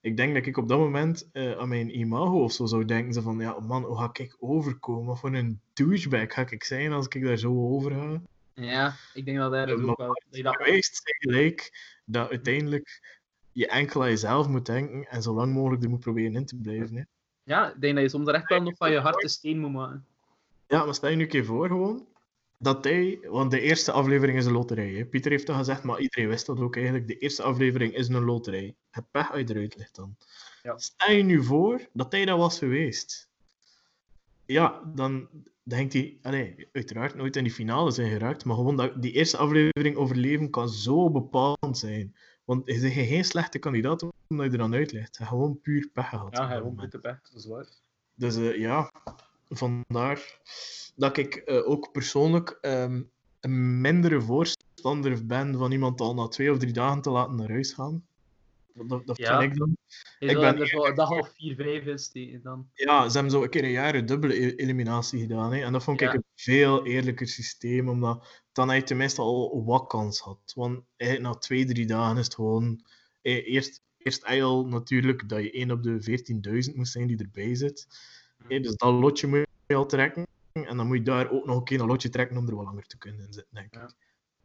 ik denk dat ik op dat moment eh, aan mijn imago of zo zou denken. Zo van, ja man, hoe ga ik overkomen? Voor een douchebag ga ik zijn als ik daar zo over ga? Ja, ik denk dat hij dat ook wel... Dat dat... Geweest zijn gelijk dat uiteindelijk je enkel aan jezelf moet denken en zo lang mogelijk er moet proberen in te blijven. Hè. Ja, ik denk dat je soms echt wel nog van je hart een steen moet maken. Ja, maar stel je nu een keer voor gewoon dat hij, want de eerste aflevering is een loterij. Hè. Pieter heeft dat gezegd, maar iedereen wist dat ook eigenlijk. De eerste aflevering is een loterij. Het pech uit eruit ligt dan. Ja. Stel je nu voor dat hij dat was geweest. Ja, dan denkt hij, allee, uiteraard nooit in die finale zijn geraakt, maar gewoon dat die eerste aflevering overleven kan zo bepalend zijn. Want je bent geen slechte kandidaat omdat je er dan uit ligt. Je hebt gewoon puur pech gehad. Ja, moment. de pech, dat is waar. Dus eh, ja, vandaar dat ik eh, ook persoonlijk ehm, een mindere voorstander ben van iemand al na twee of drie dagen te laten naar huis gaan. Dat, dat, Ja. vind ik dan. Je Ik ben er zo een dag of vier, vijf in steken dan. Ja, ze hebben zo een keer een jaar een dubbele e- eliminatie gedaan. Hè? En dat vond ik Ja. een veel eerlijker systeem, omdat dan hij tenminste al wat kans had. Want eigenlijk na twee, drie dagen is het gewoon... eh, Eerst, eerst eigenlijk natuurlijk dat je 1 op de 14.000 moest zijn die erbij zit. Eh, Dus dat lotje moet je al trekken. En dan moet je daar ook nog een keer een lotje trekken om er wat langer te kunnen in zitten, denk ik. Ja.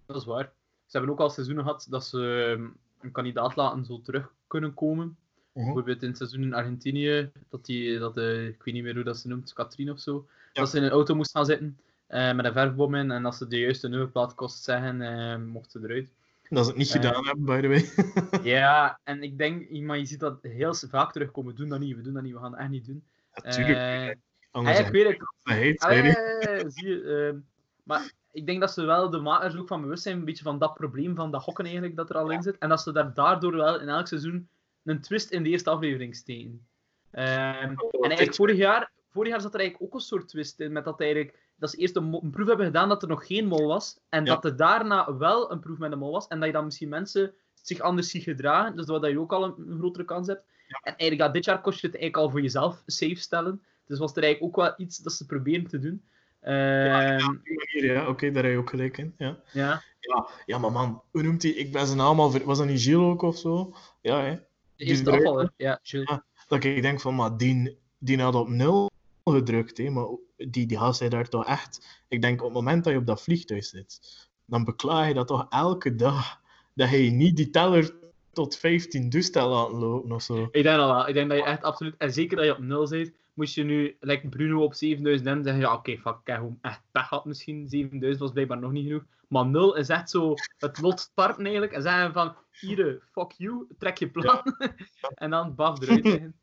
Dat is waar. Ze hebben ook al seizoenen gehad dat ze ehm, een kandidaat laten zo terug kunnen komen. Mhm. Bijvoorbeeld in het seizoen in Argentinië, dat die, dat, eh, ik weet niet meer hoe dat ze noemt, Katrien of zo. Ja. Dat ze in een auto moest gaan zitten eh, met een verfbom in en als ze de juiste nummerplaat kost zeggen, eh, mocht ze eruit. Dat ze het niet gedaan hebben, by the way. Ja, en ik denk, maar je ziet dat heel vaak terugkomen. We doen dat niet, we doen dat niet, we gaan het echt niet doen. Natuurlijk. Anders eigenlijk weet ik, hij het, hij. Allee, zie je. maar ik denk dat ze wel de makers ook van bewust zijn, een beetje van dat probleem van dat gokken eigenlijk dat er al in zit. En dat ze daar daardoor wel in elk seizoen een twist in de eerste aflevering steken. Ehm, en eigenlijk vorig jaar, vorig jaar zat er eigenlijk ook een soort twist in, met dat eigenlijk dat ze eerst een, proef hebben gedaan dat er nog geen mol was, en Ja. dat er daarna wel een proef met een mol was, en dat je dan misschien mensen zich anders ziet gedragen, dus dat je ook al een, een grotere kans hebt. En eigenlijk ja, dit jaar kost je het eigenlijk al voor jezelf safe stellen. Dus was er eigenlijk ook wel iets dat ze proberen te doen. Ehm, Op die manier, ja, oké, daar heb je ook gelijk in. Ja. ja. Ja, ja, maar man, hoe noemt hij? Ik ben zijn naam al ver... Was dat niet Gilles ook of zo? Ja, hè. De eerste afvaller, ja, chill. Ja. Dat ik denk van, maar die, die had op nul gedrukt, hè. Maar die, die gast zei daar toch echt... Ik denk, op het moment dat je op dat vliegtuig zit, dan beklaag je dat toch elke dag, dat je niet die teller tot 15 toestel laten lopen of zo. Ik denk dat wel. Ik denk dat je echt absoluut... En zeker dat je op nul zit, moest je nu, like Bruno op 7000 en zeggen, ja oké, fuck, ik heb echt pech gehad misschien. 7000 was blijkbaar nog niet genoeg. Maar 0 is echt zo het lot starten eigenlijk. En zeggen van, hier, fuck you, trek je plan. en dan baf eruit liggen.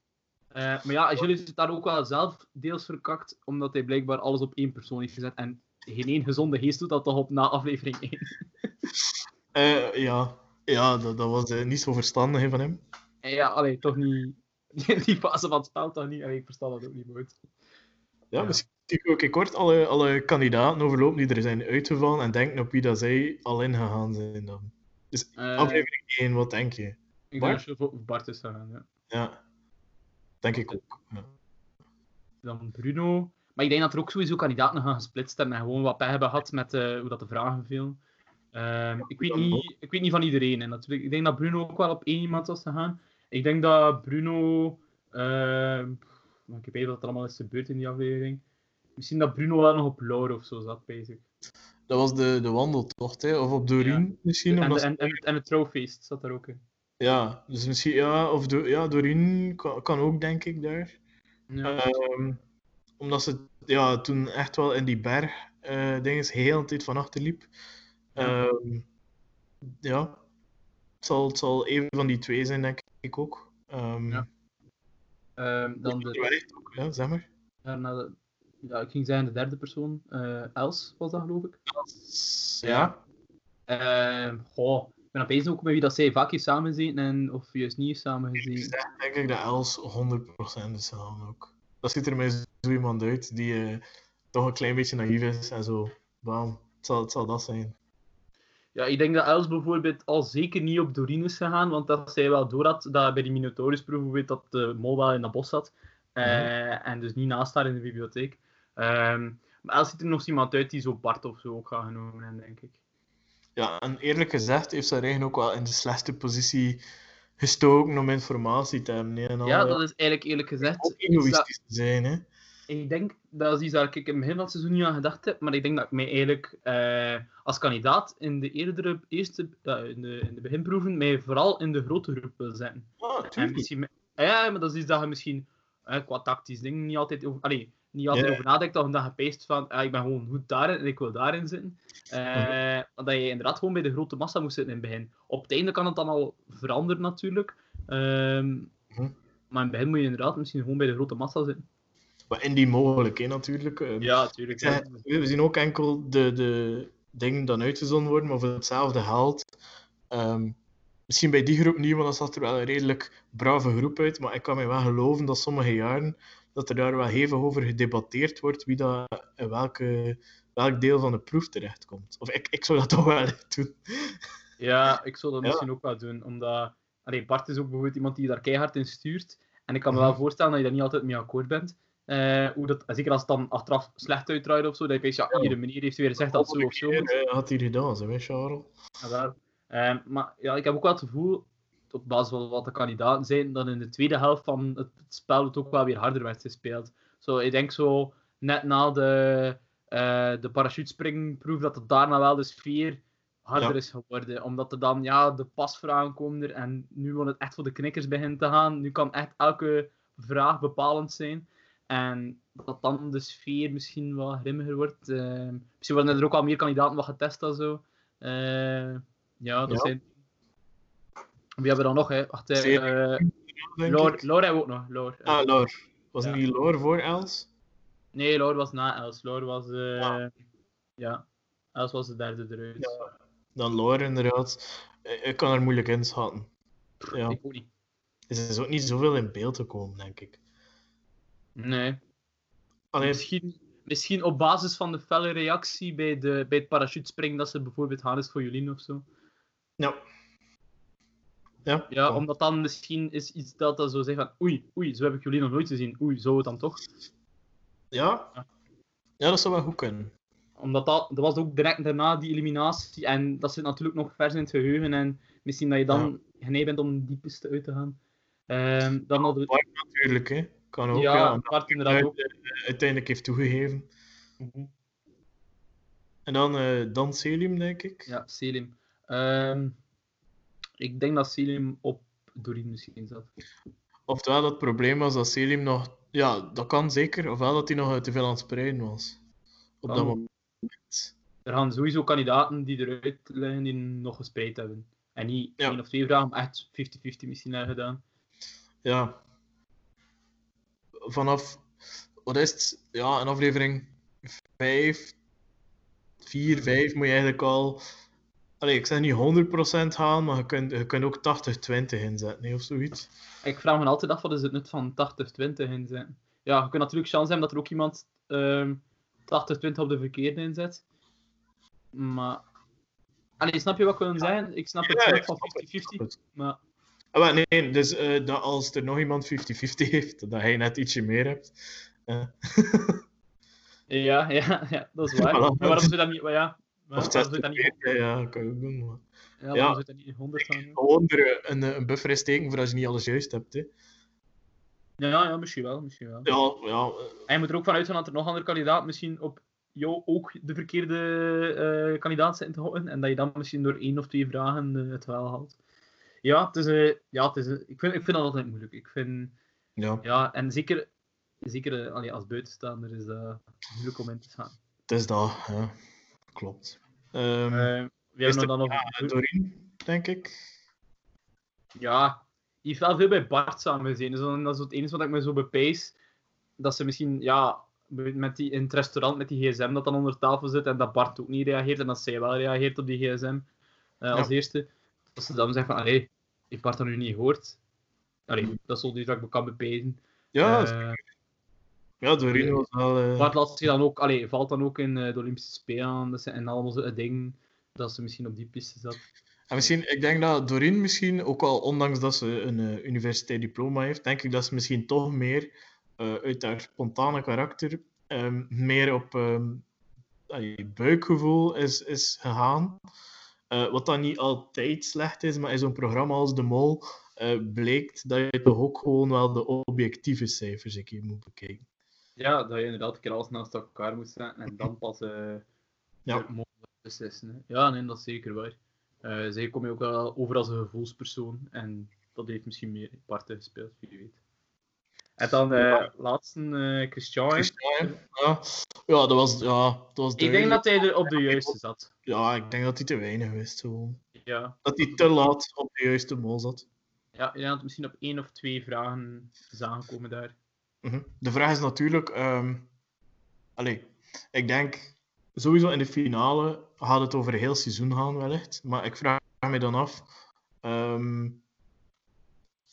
Eh, maar ja, Jules heeft het daar ook wel zelf deels verkakt, omdat hij blijkbaar alles op één persoon heeft gezet. En geen één gezonde geest doet dat toch op na aflevering 1. Eh, ja, ja dat, dat was eh, niet zo verstandig hè, van hem. En ja, allee, toch niet... Die fase van het spel toch niet. Allee, ik versta dat ook niet nooit. Ja, Ja. misschien ook kort alle, alle kandidaten overlopen die er zijn uitgevallen en denken op wie dat zij al ingegaan zijn dan. Dus Eh, aflevering 1, wat denk je? Ik Bart? denk dat je Bart is gegaan, ja. Ja, denk ik ook. Ja. Dan Bruno. Maar ik denk dat er ook sowieso kandidaten gaan gesplitst hebben en gewoon wat pech hebben gehad met eh, hoe dat de vragen vielen. Ehm, ik, weet niet, ik weet niet van iedereen. En natuurlijk, ik denk dat Bruno ook wel op één iemand was gegaan. Ik denk dat Bruno. ehm, ik weet niet wat er allemaal is gebeurd in die aflevering. Misschien dat Bruno wel nog op Laura of zo zat, bezig. Dat was de, de wandeltocht, hè? of op Doreen misschien. En, omdat de- en, en, en het trouwfeest zat daar ook in. Ja, dus misschien, ja, of do, ja, Doreen kan, kan ook, denk ik, daar. Ja. Ehm, omdat ze ja, toen echt wel in die berg eh dinges heel de tijd van achter liep. Ehm, ja, het zal, het zal een van die twee zijn, denk ik ook. Ehm Ja. Ehm, dan de, ja, zeg maar. daarna de, ja, ik ging zeggen de derde persoon. eh, Els was dat, geloof ik. Ja. Ehm goh, ik ben opeens ook met wie dat zij vaak heeft samengezeten en of juist niet heeft samengezeten. Ik denk ik dat Els 100% is dan ook. Dat ziet er mij zo iemand uit die eh, toch een klein beetje naïef is en zo. Bam, het zal, het zal dat zijn. Ja, ik denk dat Els bijvoorbeeld al zeker niet op Doreen is gegaan, want dat zij wel door had dat bij die Minotaurus-proef bijvoorbeeld dat de mol wel in dat bos zat. Eh, En dus niet naast haar in de bibliotheek. Ehm, Maar als ziet er nog iemand uit die zo Bart of zo ook gaat genomen hebben, denk ik. Ja, en eerlijk gezegd heeft zijn eigen ook wel in de slechtste positie gestoken om informatie te hebben. hè, En al, Ja, eh, dat is eigenlijk eerlijk gezegd. ook dat- egoïstisch te zijn. Hè. Ik denk, dat is iets waar ik in het begin van het seizoen niet aan gedacht heb, maar ik denk dat ik mij eigenlijk eh, als kandidaat in de eerdere, eerste, ja, in, de, in de beginproeven, mij vooral in de grote groep wil zetten. Ah, En tuurlijk. misschien, me- ja, maar dat is iets dat je misschien eh, qua tactisch ding niet altijd over, allee, niet altijd over nadenkt, dat je dan gepeest van, ah, ik ben gewoon goed daarin en ik wil daarin zitten. Eh. Dat je inderdaad gewoon bij de grote massa moest zitten in het begin. Op het einde kan het dan al veranderen natuurlijk. Ehm, Mhm. Maar in het begin moet je inderdaad misschien gewoon bij de grote massa zitten. Maar indien mogelijk, hè, natuurlijk. eh. Ja, natuurlijk. We zien ook enkel de, de dingen dan uitgezonden worden, maar voor hetzelfde geld. ehm, misschien bij die groep niet, want dat zag er wel een redelijk brave groep uit. Maar ik kan me wel geloven dat sommige jaren dat er daar wel hevig over gedebatteerd wordt wie dat in welke, welk deel van de proef terechtkomt. Of ik, ik zou dat toch wel doen. Ja, ik zou dat Ja. misschien ook wel doen, omdat... Allee, Bart is ook bijvoorbeeld iemand die daar keihard in stuurt. En ik kan me Mhm. wel voorstellen dat je daar niet altijd mee akkoord bent. Eh, hoe dat, zeker als het dan achteraf slecht uitdraait of zo, dat je weet, ja, hier, de meneer heeft weer gezegd dat zo of zo Keer, had hij gedaan, zo, hè, Charles? Ja. Eh, maar ja, ik heb ook wel het gevoel, op basis van wat de kandidaten zijn, dat in de tweede helft van het spel het ook wel weer harder werd gespeeld. Zo, ik denk zo, net na de, eh de parachutespringproef, dat het daarna wel de sfeer harder Ja. is geworden. Omdat er dan, ja, de pasvragen komen er en nu wil het echt voor de knikkers beginnen te gaan. Nu kan echt elke vraag bepalend zijn. En dat dan de sfeer misschien wat grimmiger wordt. Eh, misschien worden er ook al meer kandidaten wat getest en zo. Eh, ja, dat Ja. zijn... Wie hebben we dan nog, hè? Wacht, Zeer- eh, Loor, ik. Loor hebben we ook nog. Ah, Loor. Was Ja. niet Loor voor Els? Nee, Loor was na Els. Loor was... eh, Ah. Ja. Els was de derde eruit. Dan Loor, inderdaad. Eh, Ik kan er moeilijk inschatten. Ja. Ik ook niet. Er is ook niet zoveel in beeld gekomen, denk ik. Nee. Alleen, Misschien, misschien op basis van de felle reactie bij, de, bij het parachutespringen dat ze bijvoorbeeld gaan is voor Jolien of zo. ja. Ja, Ja, omdat dan misschien is iets dat dat zo zegt van oei, oei, zo heb ik Jolien nog nooit gezien. Oei, zou het dan toch? ja. Ja, dat zou wel goed kunnen. Omdat dat, dat was ook direct daarna die eliminatie. En dat zit natuurlijk nog vers in het geheugen. En misschien dat je dan geneigd bent om die piste uit te gaan. Ehm, dan hadden we... Natuurlijk, hè. Kan ook, Ja, ja. Bart inderdaad ook. Uit- uiteindelijk heeft toegegeven. Mhm. En dan, eh dan Selim, denk ik. Ja, Selim. Ehm, ik denk dat Selim op Doreen misschien zat. Oftewel dat het probleem was dat Selim nog... Ja, dat kan zeker. Ofwel dat hij nog te veel aan het spreiden was. Op dat moment. Er gaan sowieso kandidaten die eruit liggen die nog gespreid hebben. En niet Ja. één of twee vragen, echt 50-50 misschien hebben gedaan. Ja. Vanaf... Wat is het? Ja, een aflevering 5, 4, 5 moet je eigenlijk al... Allee, ik zeg niet 100% gaan, maar je kunt, je kunt ook 80-20 inzetten, hè, of zoiets. Ik vraag me altijd af, wat is het nut van 80-20 inzetten? Ja, je kunt natuurlijk kans hebben dat er ook iemand ehm 80-20 op de verkeerde inzet. Maar... Allee, snap je wat ik wil zeggen? Ik snap het Ja, van snap het. 50-50, maar... Ah, maar nee, dus eh, dat als er nog iemand 50-50 heeft, dat hij net ietsje meer hebt. eh, Ja, ja, ja, dat is waar. Maar waarom zou dat niet... maar Ja, maar of waarom dat 60 niet... ja, kan je ook doen. Maar. Ja, waarom Ja. zou je dat niet in 100 gaan doen? Gewoon er een, een buffer in steken voor als je niet alles juist hebt. Hè. Ja, ja, misschien wel, misschien wel. Ja, ja, En je moet er ook van uitgaan dat er nog andere kandidaat misschien op jou ook de verkeerde eh, kandidaat zijn te houden. En dat je dan misschien door één of twee vragen het wel haalt. Ja, het is, eh, ja het is, eh, ik, vind, ik vind dat altijd moeilijk. Ik vind, ja, ja, en zeker, zeker eh, allee, als buitenstaander is dat moeilijk om in te gaan. het is dat. Ja. Klopt. Eh, we hebben er- dan nog... Doreen, denk ik. Ja, die heeft wel veel bij Bart samen gezien. Dus dat is het enige wat ik me zo bepees. Dat ze misschien, ja, met die, in het restaurant met die gsm dat dan onder tafel zit en dat Bart ook niet reageert en dat zij wel reageert op die gsm als Ja. eerste. Dat ze dan zeggen van, allee, heeft Bart dat nu niet gehoord? Allee, dat is zo die dat ik me kan. Ja, Eh, ja Doreen was wel... eh, laat zich dan ook, allee, valt dan ook in eh, de Olympische Spelen dat ze- en allemaal zo'n dingen dat ze misschien op die piste zat. En misschien, ik denk dat Doreen misschien, ook al ondanks dat ze een eh, universitair diploma heeft, denk ik dat ze misschien toch meer eh, uit haar spontane karakter ehm, meer op allee, buikgevoel is, is gegaan. Eh, wat dan niet altijd slecht is, maar in zo'n programma als De Mol uh, blijkt dat je toch ook gewoon wel de objectieve cijfers een keer moet bekijken. Ja, dat je inderdaad een keer alles naast elkaar moet zetten en dan pas uh, ja. beslissen. Hè. Ja, nee, dat is zeker waar. Zij kom je ook wel over als een gevoelspersoon en dat heeft misschien meer parten gespeeld, wie weet. En dan uh, ja. laatste, uh, Christian. Christian ja. ja, dat was, ja, dat was Ik denk dat hij er op de juiste zat. Ja, ik denk dat hij te weinig wist. Gewoon. Ja. Dat hij te laat op de juiste mol zat. Ja, ik denk dat misschien op één of twee vragen is aangekomen daar. Mm -hmm. De vraag is natuurlijk... Um... Allee, ik denk sowieso in de finale gaat het over een heel seizoen gaan wellicht. Maar ik vraag me dan af... Um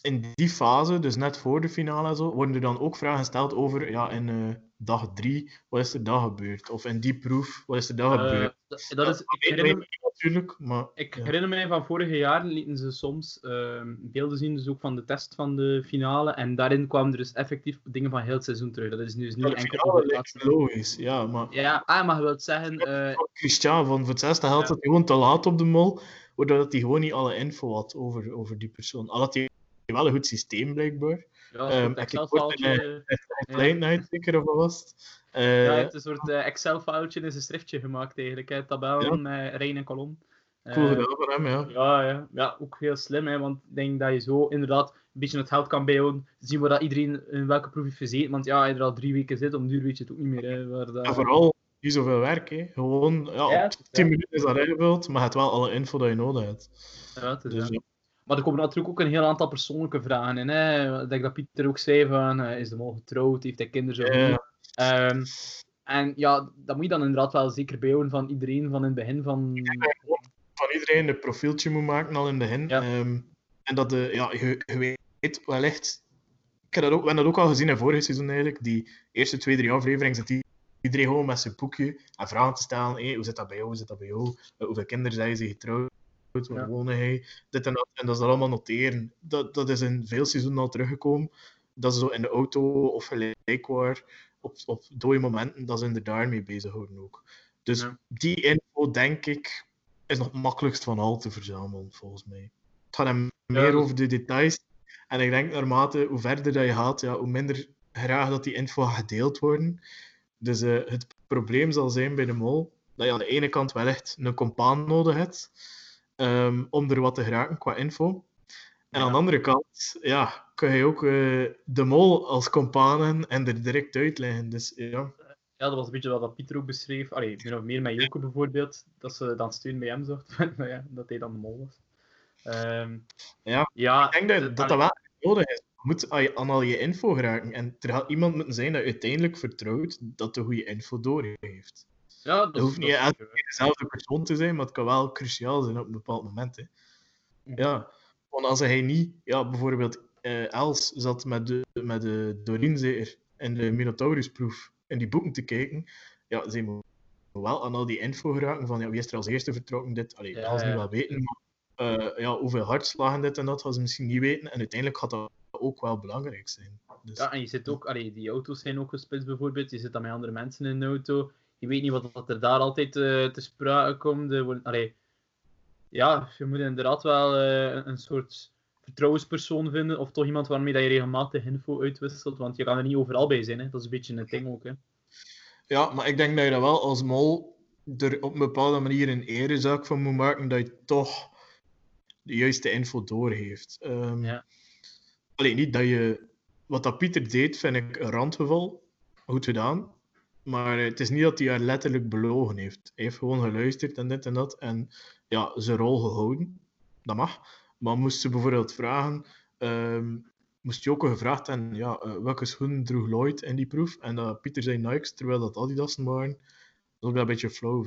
in die fase, dus net voor de finale en zo, worden er dan ook vragen gesteld over, ja, in uh, dag drie, wat is er dan gebeurd? Of in die proef, wat is er dan uh, gebeurd? Dat, dat is, ik herinner me, natuurlijk, maar... Ik ja. herinner me van vorige jaar lieten ze soms uh, beelden zien, dus ook van de test van de finale, en daarin kwamen er dus effectief dingen van heel het seizoen terug. Dat is dus nu ja, enkel over het logisch, ja, maar... Ja, ah, maar je wilt zeggen... Christian, van voor het zesde had het gewoon te laat op de mol, doordat hij gewoon niet alle info had over, over die persoon. Al had hij wel een goed systeem, blijkbaar. Ja, um, ik kort een klein night zeker of wat was het? Uh, ja, het is een soort uh, Excel-foutje in zijn schriftje gemaakt eigenlijk. Hè. Tabellen ja. rij en kolom. Cool gedaan van hem, ja. Ja, ja. ja, ook heel slim, hè, want ik denk dat je zo inderdaad een beetje het geld kan bijhouden. Zien we dat iedereen in welke proef heeft gezeten. Want ja, als je er al drie weken zit, om duur weet je het ook niet meer. Hè, waar dat... Ja, vooral niet zoveel werk. Hè. Gewoon, ja, ja 10 minuten is dat ingevuld, maar het wel alle info dat je nodig hebt. Ja, het is dus, ja. Maar er komen natuurlijk ook een heel aantal persoonlijke vragen in. Hè. Ik denk dat Pieter ook zei van, uh, is de mol getrouwd, heeft hij kinderen? Ja. Um, en ja, dat moet je dan inderdaad wel zeker bijhouden van iedereen van in het begin van... Van iedereen een profieltje moet maken al in het begin. Ja. Um, en dat de, ja, je, je weet wellicht... Ik heb dat ook, we hebben dat ook al gezien in vorige seizoen eigenlijk. Die eerste twee, drie afleveringen zit iedereen gewoon met zijn boekje en vragen te stellen. Hey, hoe zit dat bij jou? Hoe zit dat bij jou? Uh, hoeveel kinderen zijn ze getrouwd? Waar ja. wonen hij, dit en dat. En dat is dat allemaal noteren. Dat, dat is in veel seizoenen al teruggekomen. Dat ze zo in de auto of gelijk waar, op, op dode momenten, dat ze er daarmee bezighouden ook. Dus ja. die info, denk ik, is nog het makkelijkst van al te verzamelen, volgens mij. Het gaat hem meer over de details. En ik denk, naarmate hoe verder dat je gaat, ja, hoe minder graag dat die info gedeeld worden. Dus uh, het probleem zal zijn bij de mol, dat je aan de ene kant wel echt een compaan nodig hebt, um, om er wat te geraken qua info. En ja. aan de andere kant, ja, kun je ook uh, de mol als companen en er direct uitleggen. Dus ja. Ja, dat was een beetje wat Pieter ook beschreef. Allee, meer of meer met Joke bijvoorbeeld, dat ze dan steun bij hem zocht, maar ja, dat hij dan de mol was. Um, ja, ja, ik denk dat dat, dat wel nodig is. Je moet aan al je info geraken. En er gaat iemand moeten zijn dat uiteindelijk vertrouwt dat de goede info doorgeeft. Ja, dat het hoeft niet elke keer dezelfde persoon te zijn, maar het kan wel cruciaal zijn op een bepaald moment. Hè. Ja, want als hij niet, ja, bijvoorbeeld uh, Els zat met de, met de Doreen zeker in de Minotaurus-proef in die boeken te kijken, ja, ze moet wel aan al die info geraken van ja, wie is er als eerste vertrokken, dit. Allee, ja, dat ze niet wel weten, maar uh, ja, hoeveel hartslagen dit en dat gaan ze misschien niet weten. En uiteindelijk gaat dat ook wel belangrijk zijn. Dus... Ja, en je zit ook, allee, die auto's zijn ook gesplitst bijvoorbeeld, je zit dan met andere mensen in de auto je weet niet wat, wat er daar altijd uh, te sprake komt. Uh, allee, ja, je moet inderdaad wel uh, een soort vertrouwenspersoon vinden, of toch iemand waarmee dat je regelmatig info uitwisselt, want je kan er niet overal bij zijn. Hè. Dat is een beetje een ding ook. Hè. Ja, maar ik denk dat je dat wel als mol er op een bepaalde manier een erezaak van moet maken, dat je toch de juiste info doorgeeft. Um, ja. Alleen niet dat je... Wat dat Pieter deed, vind ik een randgeval. Goed gedaan. Maar het is niet dat hij haar letterlijk belogen heeft. Hij heeft gewoon geluisterd en dit en dat. En ja, zijn rol gehouden. Dat mag. Maar moest ze bijvoorbeeld vragen... Um, moest je ook gevraagd hebben, ja, uh, welke schoenen droeg Lloyd in die proef? En dat Pieter zei Nikes, terwijl dat Adidas waren. Dat ik een beetje flauw.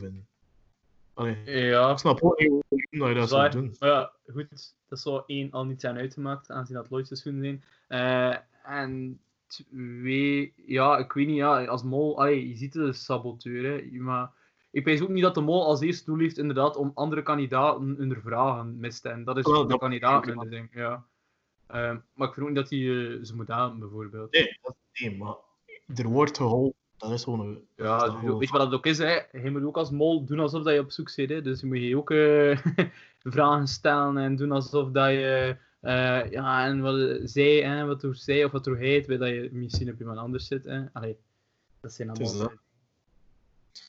Allee, ja. Ik snap ook niet hoe je dat zou doen. Maar ja, goed. Dat zou één al niet zijn uitgemaakt, aangezien dat Lloyd's schoenen zijn. Uh, en twee, ja, ik weet niet, ja, als mol, allee, je ziet de saboteur, hè, maar ik weet ook niet dat de mol als eerste doel heeft inderdaad om andere kandidaten hun vragen mist. En dat is Wel, de kandidaat ding, ja. Um, maar ik vind ook niet dat hij uh, ze moet aan, bijvoorbeeld. Nee, dat, nee, maar er wordt geholpen Dat is gewoon een... Ja, dat is gewoon- weet je wat dat ook is? Hè? Je moet ook als mol doen alsof dat je op zoek bent. Hè? Dus je moet je ook eh, vragen stellen en doen alsof dat je. Eh, ja, en wat zij, hè, wat doet zij of wat doet hij, terwijl dat je misschien op iemand anders zit. Hè? Allee, dat zijn allemaal. dat.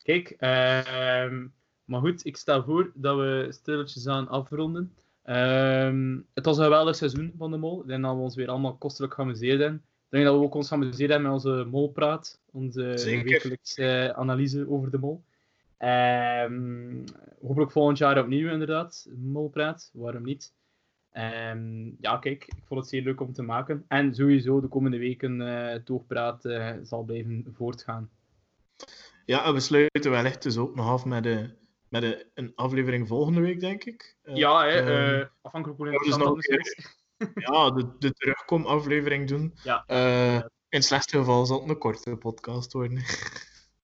Kijk, ehm, maar goed, ik stel voor dat we stilletjes aan afronden. Ehm, het was een geweldig seizoen van de Mol. Ik denk dat we ons weer allemaal kostelijk geamuseerd hebben. Ik denk dat we ook ons geamuseerd hebben met onze Molpraat. Onze Zeker. wekelijkse eh, analyse over de Mol. Ehm, hopelijk volgend jaar opnieuw, inderdaad. Molpraat, waarom niet? Ehm, ja, kijk, ik vond het zeer leuk om te maken. En sowieso de komende weken Toogpraat eh, zal blijven voortgaan. Ja, en we sluiten wellicht dus ook nog af met, de, met de, een aflevering volgende week, denk ik. Eh, Ja, hè, ehm, eh, afhankelijk hoe ja, dus nog ja, de, de terugkom-aflevering doen. Ja. In het slechtste geval zal het een korte podcast worden.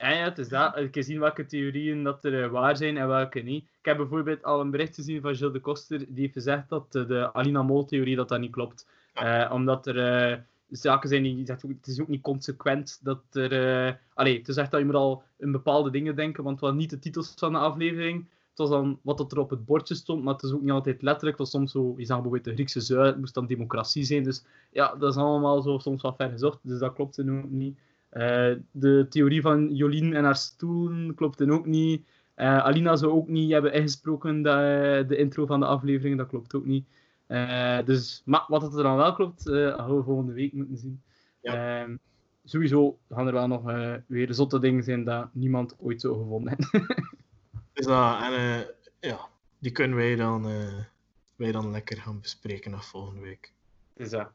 Ja, ja, het is dat. Keer zien welke theorieën dat er eh, waar zijn en welke niet. Ik heb bijvoorbeeld al een bericht gezien van Gilles de Koster, die heeft gezegd dat de Alina Mol-theorie dat dat niet klopt. Eh, omdat er eh, zaken zijn die zegt, het is ook niet consequent dat er... allee, het is echt dat je moet al in bepaalde dingen denken, want het was niet de titels van de aflevering. Het was dan wat er op het bordje stond, maar het is ook niet altijd letterlijk. Het was soms zo, je zag bijvoorbeeld de Griekse zuil, het moest dan democratie zijn. Dus ja, dat is allemaal zo soms wat ver gezocht, dus dat klopt ook niet. Eh, de theorie van Jolien en haar stoelen klopte ook niet. Eh, Alina zou ook niet hebben ingesproken de, de intro van de aflevering, dat klopt ook niet. Eh, dus, maar wat het er dan wel klopt, eh gaan we volgende week moeten zien. Ehm, sowieso gaan er wel nog eh, weer zotte dingen zijn dat niemand ooit zo gevonden heeft. Dus dat, en eh, ja, die kunnen wij dan, eh, wij dan lekker gaan bespreken nog volgende week. dus dat.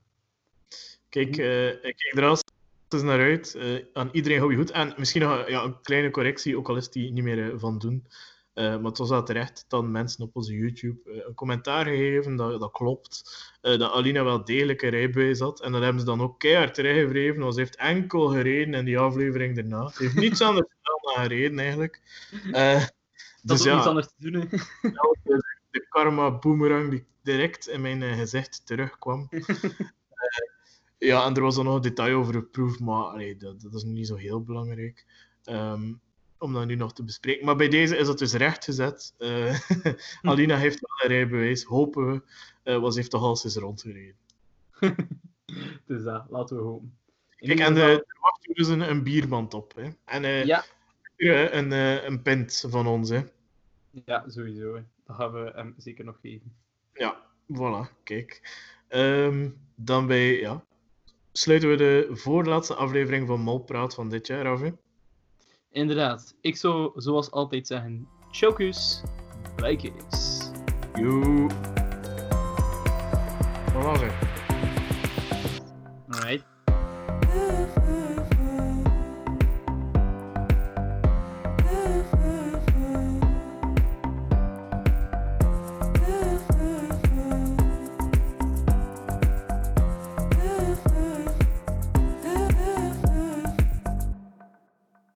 Kijk, eh, ik kijk er als eens naar uit. Eh, aan iedereen hou je goed. En misschien nog ja, een kleine correctie, ook al is die niet meer eh, van doen. Eh, maar het was wel terecht dat mensen op onze YouTube een commentaar gegeven, dat, dat klopt. dat Alina wel degelijk een rijbewijs had. En dat hebben ze dan ook keihard terechtgevreven, want ze heeft enkel gereden in die aflevering daarna. Ze heeft niets anders gedaan dan gereden, eigenlijk. Dat dus is ook ja, niets anders te doen. de, de karma boomerang die direct in mijn gezicht terugkwam. Eh, ja, en er was dan nog een detail over de proef, maar allee, dat, dat is niet zo heel belangrijk ehm, om dat nu nog te bespreken. Maar bij deze is dat dus rechtgezet. Eh Alina heeft wel een rijbewijs, hopen we, eh want ze heeft toch al eens rondgereden. dus dat, laten we hopen. Kijk, en eh, er wacht dus een, een bierband op. Hè. En eh, Ja, eh, een, eh, een pint van ons. Hè. ja, sowieso. hè. Dat gaan we hem zeker nog geven. Ja, voilà, kijk. Ehm, dan bij, ja, sluiten we de voorlaatste aflevering van Molpraat van dit jaar af. Hè. Inderdaad, ik zou zoals altijd zeggen: Chokus, blijkjes. Joe. Voilà, zeg. Alright. Ooh, ooh.